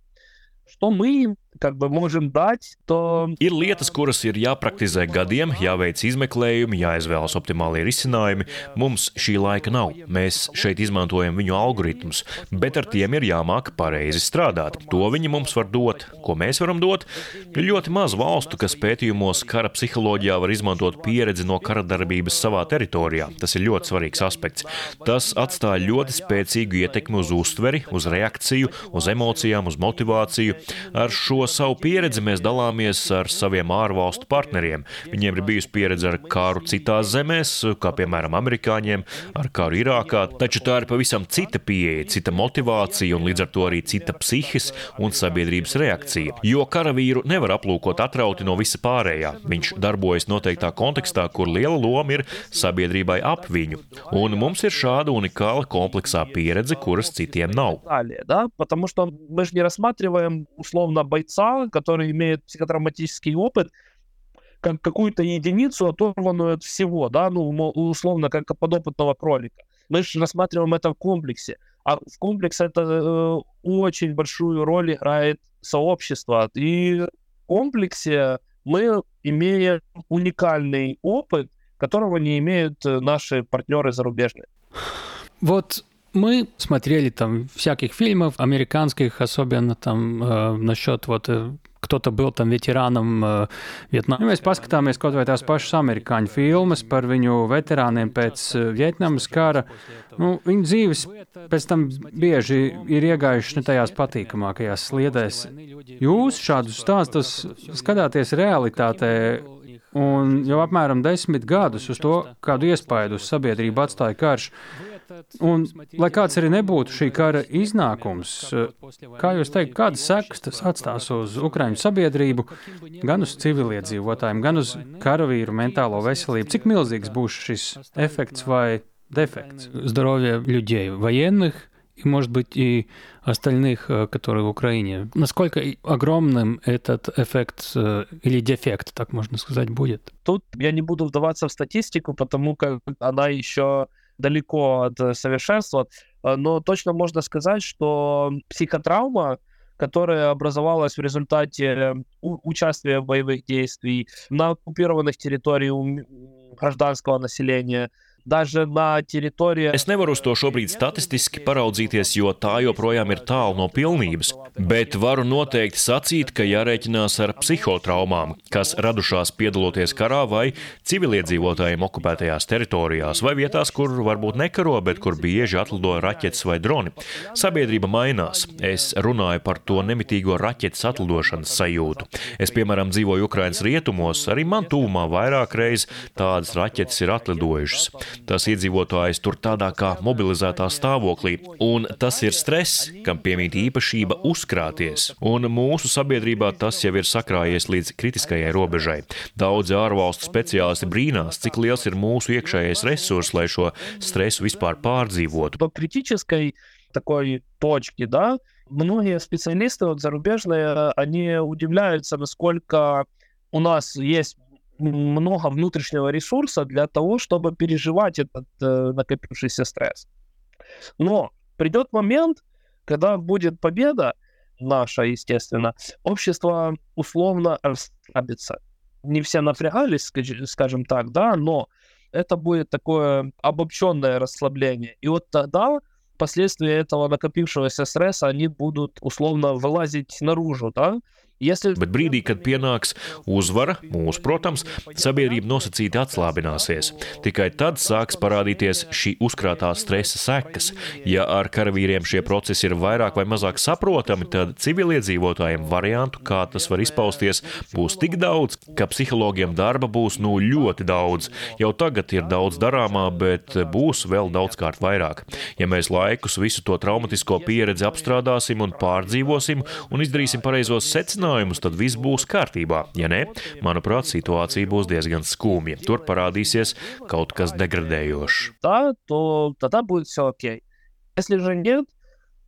[SPEAKER 4] Что мы как бы можем dāt, to...
[SPEAKER 5] Ir lietas, kuras ir jāpraktizē gadiem, jāveic izmeklējumi, jāizvēlas optimālie risinājumi. Mums šī laika nav. Mēs šeit izmantojam viņu algoritmus, bet ar tiem ir jāmāk pareizi strādāt. To viņi mums var dot. Ko mēs varam dot? Ir ļoti maz valstu, kas pētījumos kara psiholoģijā var izmantot pieredzi no kara darbības savā teritorijā. Tas ir ļoti svarīgs aspekts. Tas atstāja ļoti spēcīgu ietekmi uz uztveri, uz reakciju, uz emocijām, uz motivāciju. Ar šo savu pieredzi mēs dalāmies ar saviem ārvalstu partneriem. Viņiem ir bijusi pieredze ar kāru citās zemēs, kā piemēram amerikāņiem, ar kāru Irākā, taču tā ir pavisam cita pieeja, cita motivācija un līdz ar to arī cita psihes un sabiedrības reakcija. Jo karavīru nevar aplūkot atrauti no visa pārējā. Viņš darbojas noteiktā kontekstā, kur liela loma ir sabiedrībai ap viņu. Un mums ir šāda unikāla kompleksā pieredze, kuras citiem nav.
[SPEAKER 4] Далее, да, потому что мы же не рассматриваем условно бойца, который имеет психотравматический опыт, как какую-то единицу, оторванную от всего, да, ну, условно, как подопытного кролика. Мы же рассматриваем это в комплексе. А в комплексе это э, очень большую роль играет сообщество. И в комплексе мы имеем уникальный опыт, которого не имеют э, наши партнеры зарубежные.
[SPEAKER 6] Вот мы смотрели там всяких фильмов, американских, особенно там э, насчет вот э, кто-то был там ветераном э, Vietnamā.
[SPEAKER 1] Ja mēs paskatāmies kaut vai tās pašas amerikāņu filmas par viņu veterāniem pēc eh, Vietnamas kara, nu, viņu dzīves pēc tam bieži ir iegājušas ne tajās patīkamākajās sliedēs. Jūs šādus stāstus skatāties realitātē un jau apmēram desmit gadus uz to, kādu iespaidu uz sabiedrību atstāja karš. Un, lai kāds arī nebūtu šī kara iznākums, kā jūs teikt, kādas sekas tas atstās uz Ukraiņu sabiedrību, gan uz civiliedzīvotājiem, gan uz karavīru mentālo veselību? Cik milzīgs būs šis efekts vai defekts?
[SPEAKER 6] Здоровье людей, военных и, может быть, и остальных, э, которые в Украине. Насколько и огромным этот эффект э, или дефект, так можно сказать, будет?
[SPEAKER 4] Тут я не буду вдаваться в статистику, потому как она еще далеко от э, совершенства, э, но точно можно сказать, что психотравма, которая образовалась в результате участия в боевых действий на оккупированных территориях гражданского населения, даже на территории...
[SPEAKER 5] Es nevaru uz to šobrīd statistiski paraudzīties, jo tā joprojām ir tālu no pilnības, bet varu noteikti sacīt, ka jārēķinās ar psihotraumām, kas radušās piedaloties karā vai civiliedzīvotājiem okupētajās teritorijās vai vietās, kur varbūt nekaro, bet kur bieži atlido raķetes vai droni. Sabiedrība mainās. Es runāju par to nemitīgo raķetes atlidošanas sajūtu. Es, piemēram, dzīvoju Ukrainas rietumos, arī man tūmā vairāk reizes tādas raķetes ir atlidojušas. Tas iedzīvotājs tur tādā kā mobilizētā stāvoklī, un tas ir stress, kam piemīt īpašība uzkrāties. Un mūsu sabiedrībā tas jau ir sakrājies līdz kritiskajai robežai. Daudzi ārvalstu speciālisti brīnās, cik liels ir mūsu iekšējais resurs, lai šo stresu vispār pārdzīvotu.
[SPEAKER 4] До критической такой точки, да, многие специалисты вот, зарубежные, они удивляются, насколько у нас есть много внутреннего ресурса для того, чтобы переживать этот э, накопившийся стресс. Но придет момент, когда будет победа наша, естественно, общество условно расслабится. Не все напрягались, скаж- скажем так, да, но это будет такое обобщенное расслабление. И вот тогда последствия этого накопившегося стресса, они будут условно вылазить наружу, да.
[SPEAKER 5] Bet brīdī, kad pienāks uzvara, mūsu, protams, sabiedrība nosacīti atslābināsies. Tikai tad sāks parādīties šī uzkrātā stresa sekas. Ja ar karavīriem šie procesi ir vairāk vai mazāk saprotami, tad civiliedzīvotājiem variantu, kā tas var izpausties, būs tik daudz, ka psihologiem darba būs nu ļoti daudz. Jau tagad ir daudz darāmā, bet būs vēl daudzkārt vairāk. Ja mēs laikus visu to traumatisko pieredzi apstrādāsim un pārdzīvosim un izdarīsim pareizos secinājumus, tad viss būs kārtībā. Ja nē, manuprāt, situācija būs diezgan skumja. Tur parādīsies kaut kas degradējošs.
[SPEAKER 4] да, то тогда будет все окей. Если же нет,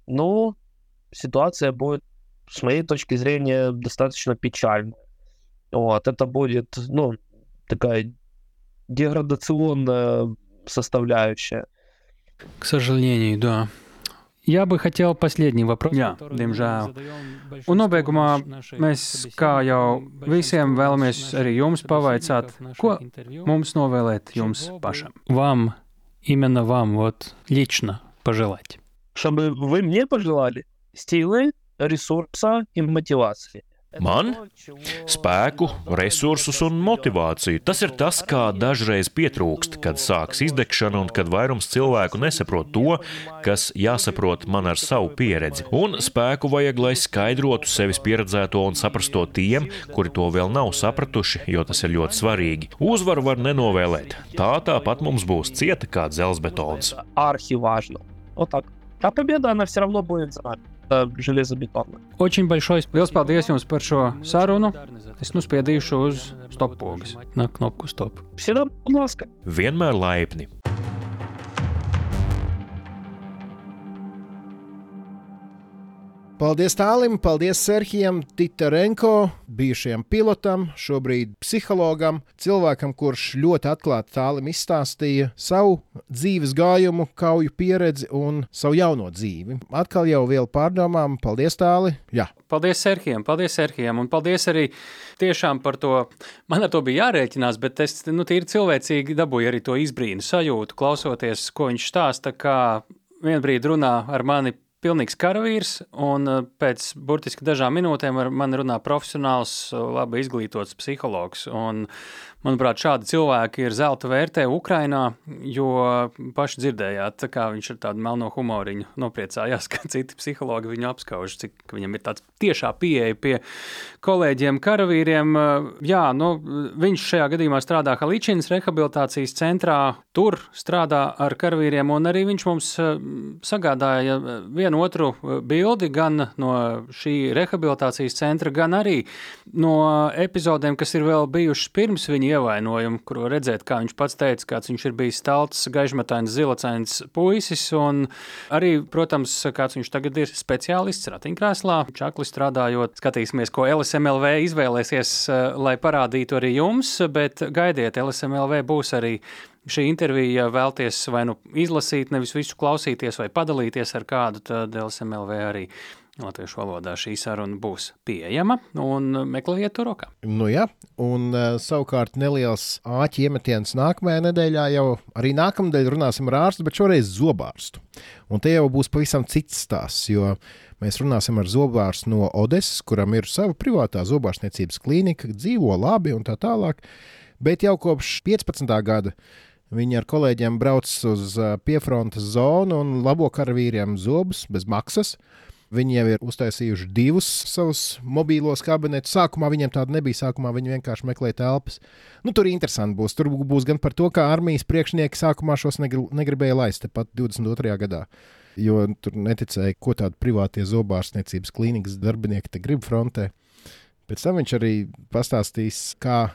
[SPEAKER 4] ну, ситуация будет, с моей точки зрения, достаточно печальная. Вот, это будет, ну, такая деградационная составляющая.
[SPEAKER 6] К сожалению, да. Я бы хотел последний вопрос.
[SPEAKER 1] Jā, diemžēl. Un nobeigumā mēs, kā jau visiem, vēlamies arī jums pavaicāt, ko mums novēlēt jums pašam.
[SPEAKER 6] Вам, именно вам, вот лично пожелать.
[SPEAKER 4] Чтобы вы мне пожелали силы, ресурса и мотивации.
[SPEAKER 5] Man spēku, resursus un motivāciju. Tas ir tas, kā dažreiz pietrūkst, kad sākas izdegšana un kad vairums cilvēku nesaprot to, kas jāsaprot man ar savu pieredzi. Un spēku vajag, lai skaidrotu sevis pieredzēto un saprastu to tiem, kuri to vēl nav sapratuši, jo tas ir ļoti svarīgi. Uzvaru var nenovēlēt. Tā tāpat mums būs cieta kā dzelzbetons.
[SPEAKER 4] Архиважно. Вот так. А победа, она все равно будет за нами. Это железобетонная.
[SPEAKER 1] Очень большой. Liels paldies jums par šo sarunu. Es nu spiedīšu uz stop pogas, na knopku stop.
[SPEAKER 4] Всегда, будь ласка.
[SPEAKER 5] Vienmēr laipni.
[SPEAKER 2] Paldies Tālim, paldies Serhijam, Titarenko, bijušajam pilotam, šobrīd psihologam, cilvēkam, kurš ļoti atklāti Tālim izstāstīja savu dzīves gājumu, kauju pieredzi un savu jauno dzīvi. Atkal jau vielu pārdomām, paldies Tāli! Jā.
[SPEAKER 1] Paldies Serhijam, paldies Serhijam, un paldies arī tiešām par to. Man ar to bija jārēķinās, bet es nu, tīri cilvēcīgi dabūju arī to izbrīnu sajūtu, klausoties, ko viņš stāsta, kā vienbrīd runā ar mani pilnīgs karavīrs, un uh, pēc burtiski dažām minūtēm ar mani runā profesionāls, uh, labi izglītots psihologs. Un, manuprāt, šādi cilvēki ir zelta vērtē Ukrainā, jo paši dzirdējāt, kā viņš ar tādu melno humoriņu nopriecājās, (laughs) ka citi psihologi viņu apskauž, cik viņam ir tāds tiešā pieeja pie kolēģiem, karavīriem. Uh, jā, nu, viņš šajā gadījumā strādā Haličīnas rehabilitācijas centrā, tur strādā ar karavīriem, un arī viņš mums sagādāja vienu vienu otru eh, bildi gan no šī rehabilitācijas centra, gan arī no epizodēm, kas ir vēl bijušas pirms viņa ievainojuma, kur redzēt, kā viņš pats teica, kāds viņš ir bijis stalts, gaišmetains, zilacains puisis, un arī, protams, kāds viņš tagad ir speciālists ratiņkrēslā, čakli strādājot. Skatīsimies, ko LSMLV izvēlēsies, eh, lai parādītu arī jums, bet gaidiet, LSMLV būs arī šī intervija vēlties vai nu izlasīt, nevis visu klausīties vai padalīties ar kādu, tad LSMLV arī latviešu valodā šī saruna būs pieejama un meklējiet to rokā.
[SPEAKER 2] Nu jā, un uh, savukārt neliels āķi iemetiens nākamajā nedēļā jau arī nākamnedēļ runāsim ar ārstu, bet šoreiz zobārstu. Un te jau būs pavisam cits stāsts, jo mēs runāsim ar zobārstu no Odesas, kuram ir sava privātā zobārstniecības klīnika, dzīvo labi un tā tālāk, bet jau kopš 15. gada Viņi ar kolēģiem brauc uz piefrontes zonu un labo karavīriem zobus bez maksas. Viņi jau ir uztaisījuši divus savus mobīlos kabinetus. Sākumā viņiem tāda nebija. Sākumā viņi vienkārši meklēja telpas. Nu, tur interesanti būs. Tur būs gan par to, kā armijas priekšnieki sākumā šos negribēja laist pat 22. gadā. Jo tur neticēja, ko tādu privātie zobārstniecības klīnikas darbinieki grib frontē. Pēc tam viņš arī pastāstīs, kā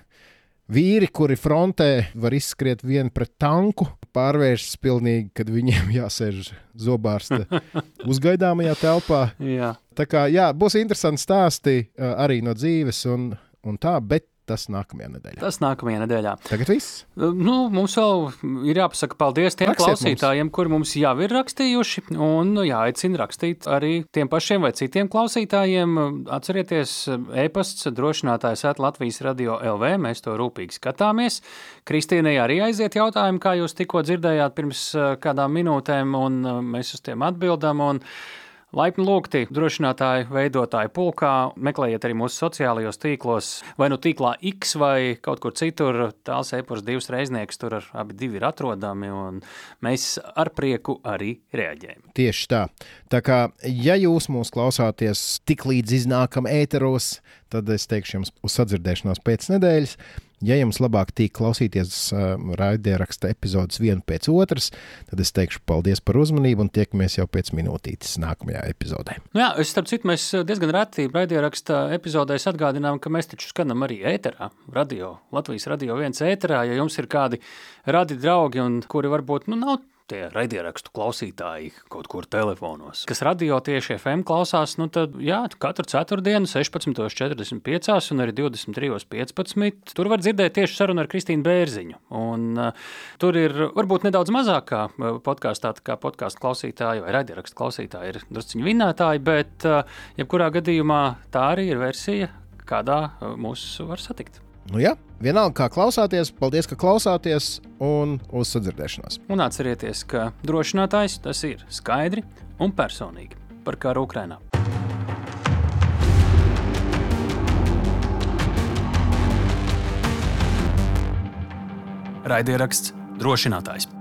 [SPEAKER 2] Vīri, kuri frontē var izskriet vienu pret tanku, pārvēršas pilnīgi, kad viņiem (laughs) jāsēž zobārsta (laughs) uzgaidāmajā telpā.
[SPEAKER 1] Jā.
[SPEAKER 2] Tā kā jā, būs interesanti stāsti arī no dzīves un, un tā, bet tas nākamajā nedēļā.
[SPEAKER 1] Tas nākamajā nedēļā.
[SPEAKER 2] Tagad viss.
[SPEAKER 1] Nu, mums vēl ir jāpasaka paldies tiem
[SPEAKER 2] Rakstiet
[SPEAKER 1] klausītājiem, kuri mums jau ir rakstījuši, un jāaicina rakstīt arī tiem pašiem vai citiem klausītājiem. Atcerieties, e-pasts drošinātājs at Latvijas radio LV, mēs to rūpīgi skatāmies. Kristīnai arī aiziet jautājumi, kā jūs tikko dzirdējāt pirms eh, kādām minūtēm, un eh, mēs uz tiem atbildam. Un, Laipni lūgti drošinātāju veidotāju pulkā. Meklējiet arī mūsu sociālajos tīklos, vai nu tīklā X vai kaut kur citur. Tāls e-pors divas reiznieks tur ar, abi divi ir atrodami, un mēs ar prieku arī reaģējam.
[SPEAKER 2] Tieši tā. Tā kā, ja jūs mūs klausāties tik līdz iznākam ēteros, tad es teikšu jums uz sadzirdēšanos pēc nedēļas. Ja jums labāk tīk klausīties raidieraksta epizodes vienu pēc otras, tad es teikšu paldies par uzmanību un tiekamies jau pēc minūtītes nākamajā epizodē.
[SPEAKER 1] Nu jā, es starp citu, mēs diezgan reti raidieraksta epizodēs atgādinām, ka mēs taču skanam arī ēterā, radio, Latvijas radio viens ēterā, ja jums ir kādi radi draugi un kuri varbūt, nu, nav tie raidierakstu klausītāji kaut kur telefonos, kas radio tieši FM klausās, nu tad, jā, katru ceturtdienu 16.45 un arī 23.15. Tur var dzirdēt tieši sarunu ar Kristīnu Bērziņu. Un, uh, tur ir varbūt nedaudz mazākā podkāstā, kā podkāstu klausītāji vai raidierakstu klausītāji ir drusciņi vinētāji, bet uh, jebkurā gadījumā tā arī ir versija, kādā mūs var satikt.
[SPEAKER 2] Nu, ja, vienalga, kā klausāties, paldies, ka klausāties un uz sadzirdēšanos.
[SPEAKER 1] Un atcerieties, ka drošinātājs tas ir skaidri un personīgi par karu Ukrajinā. Raidieraksts drošinātājs.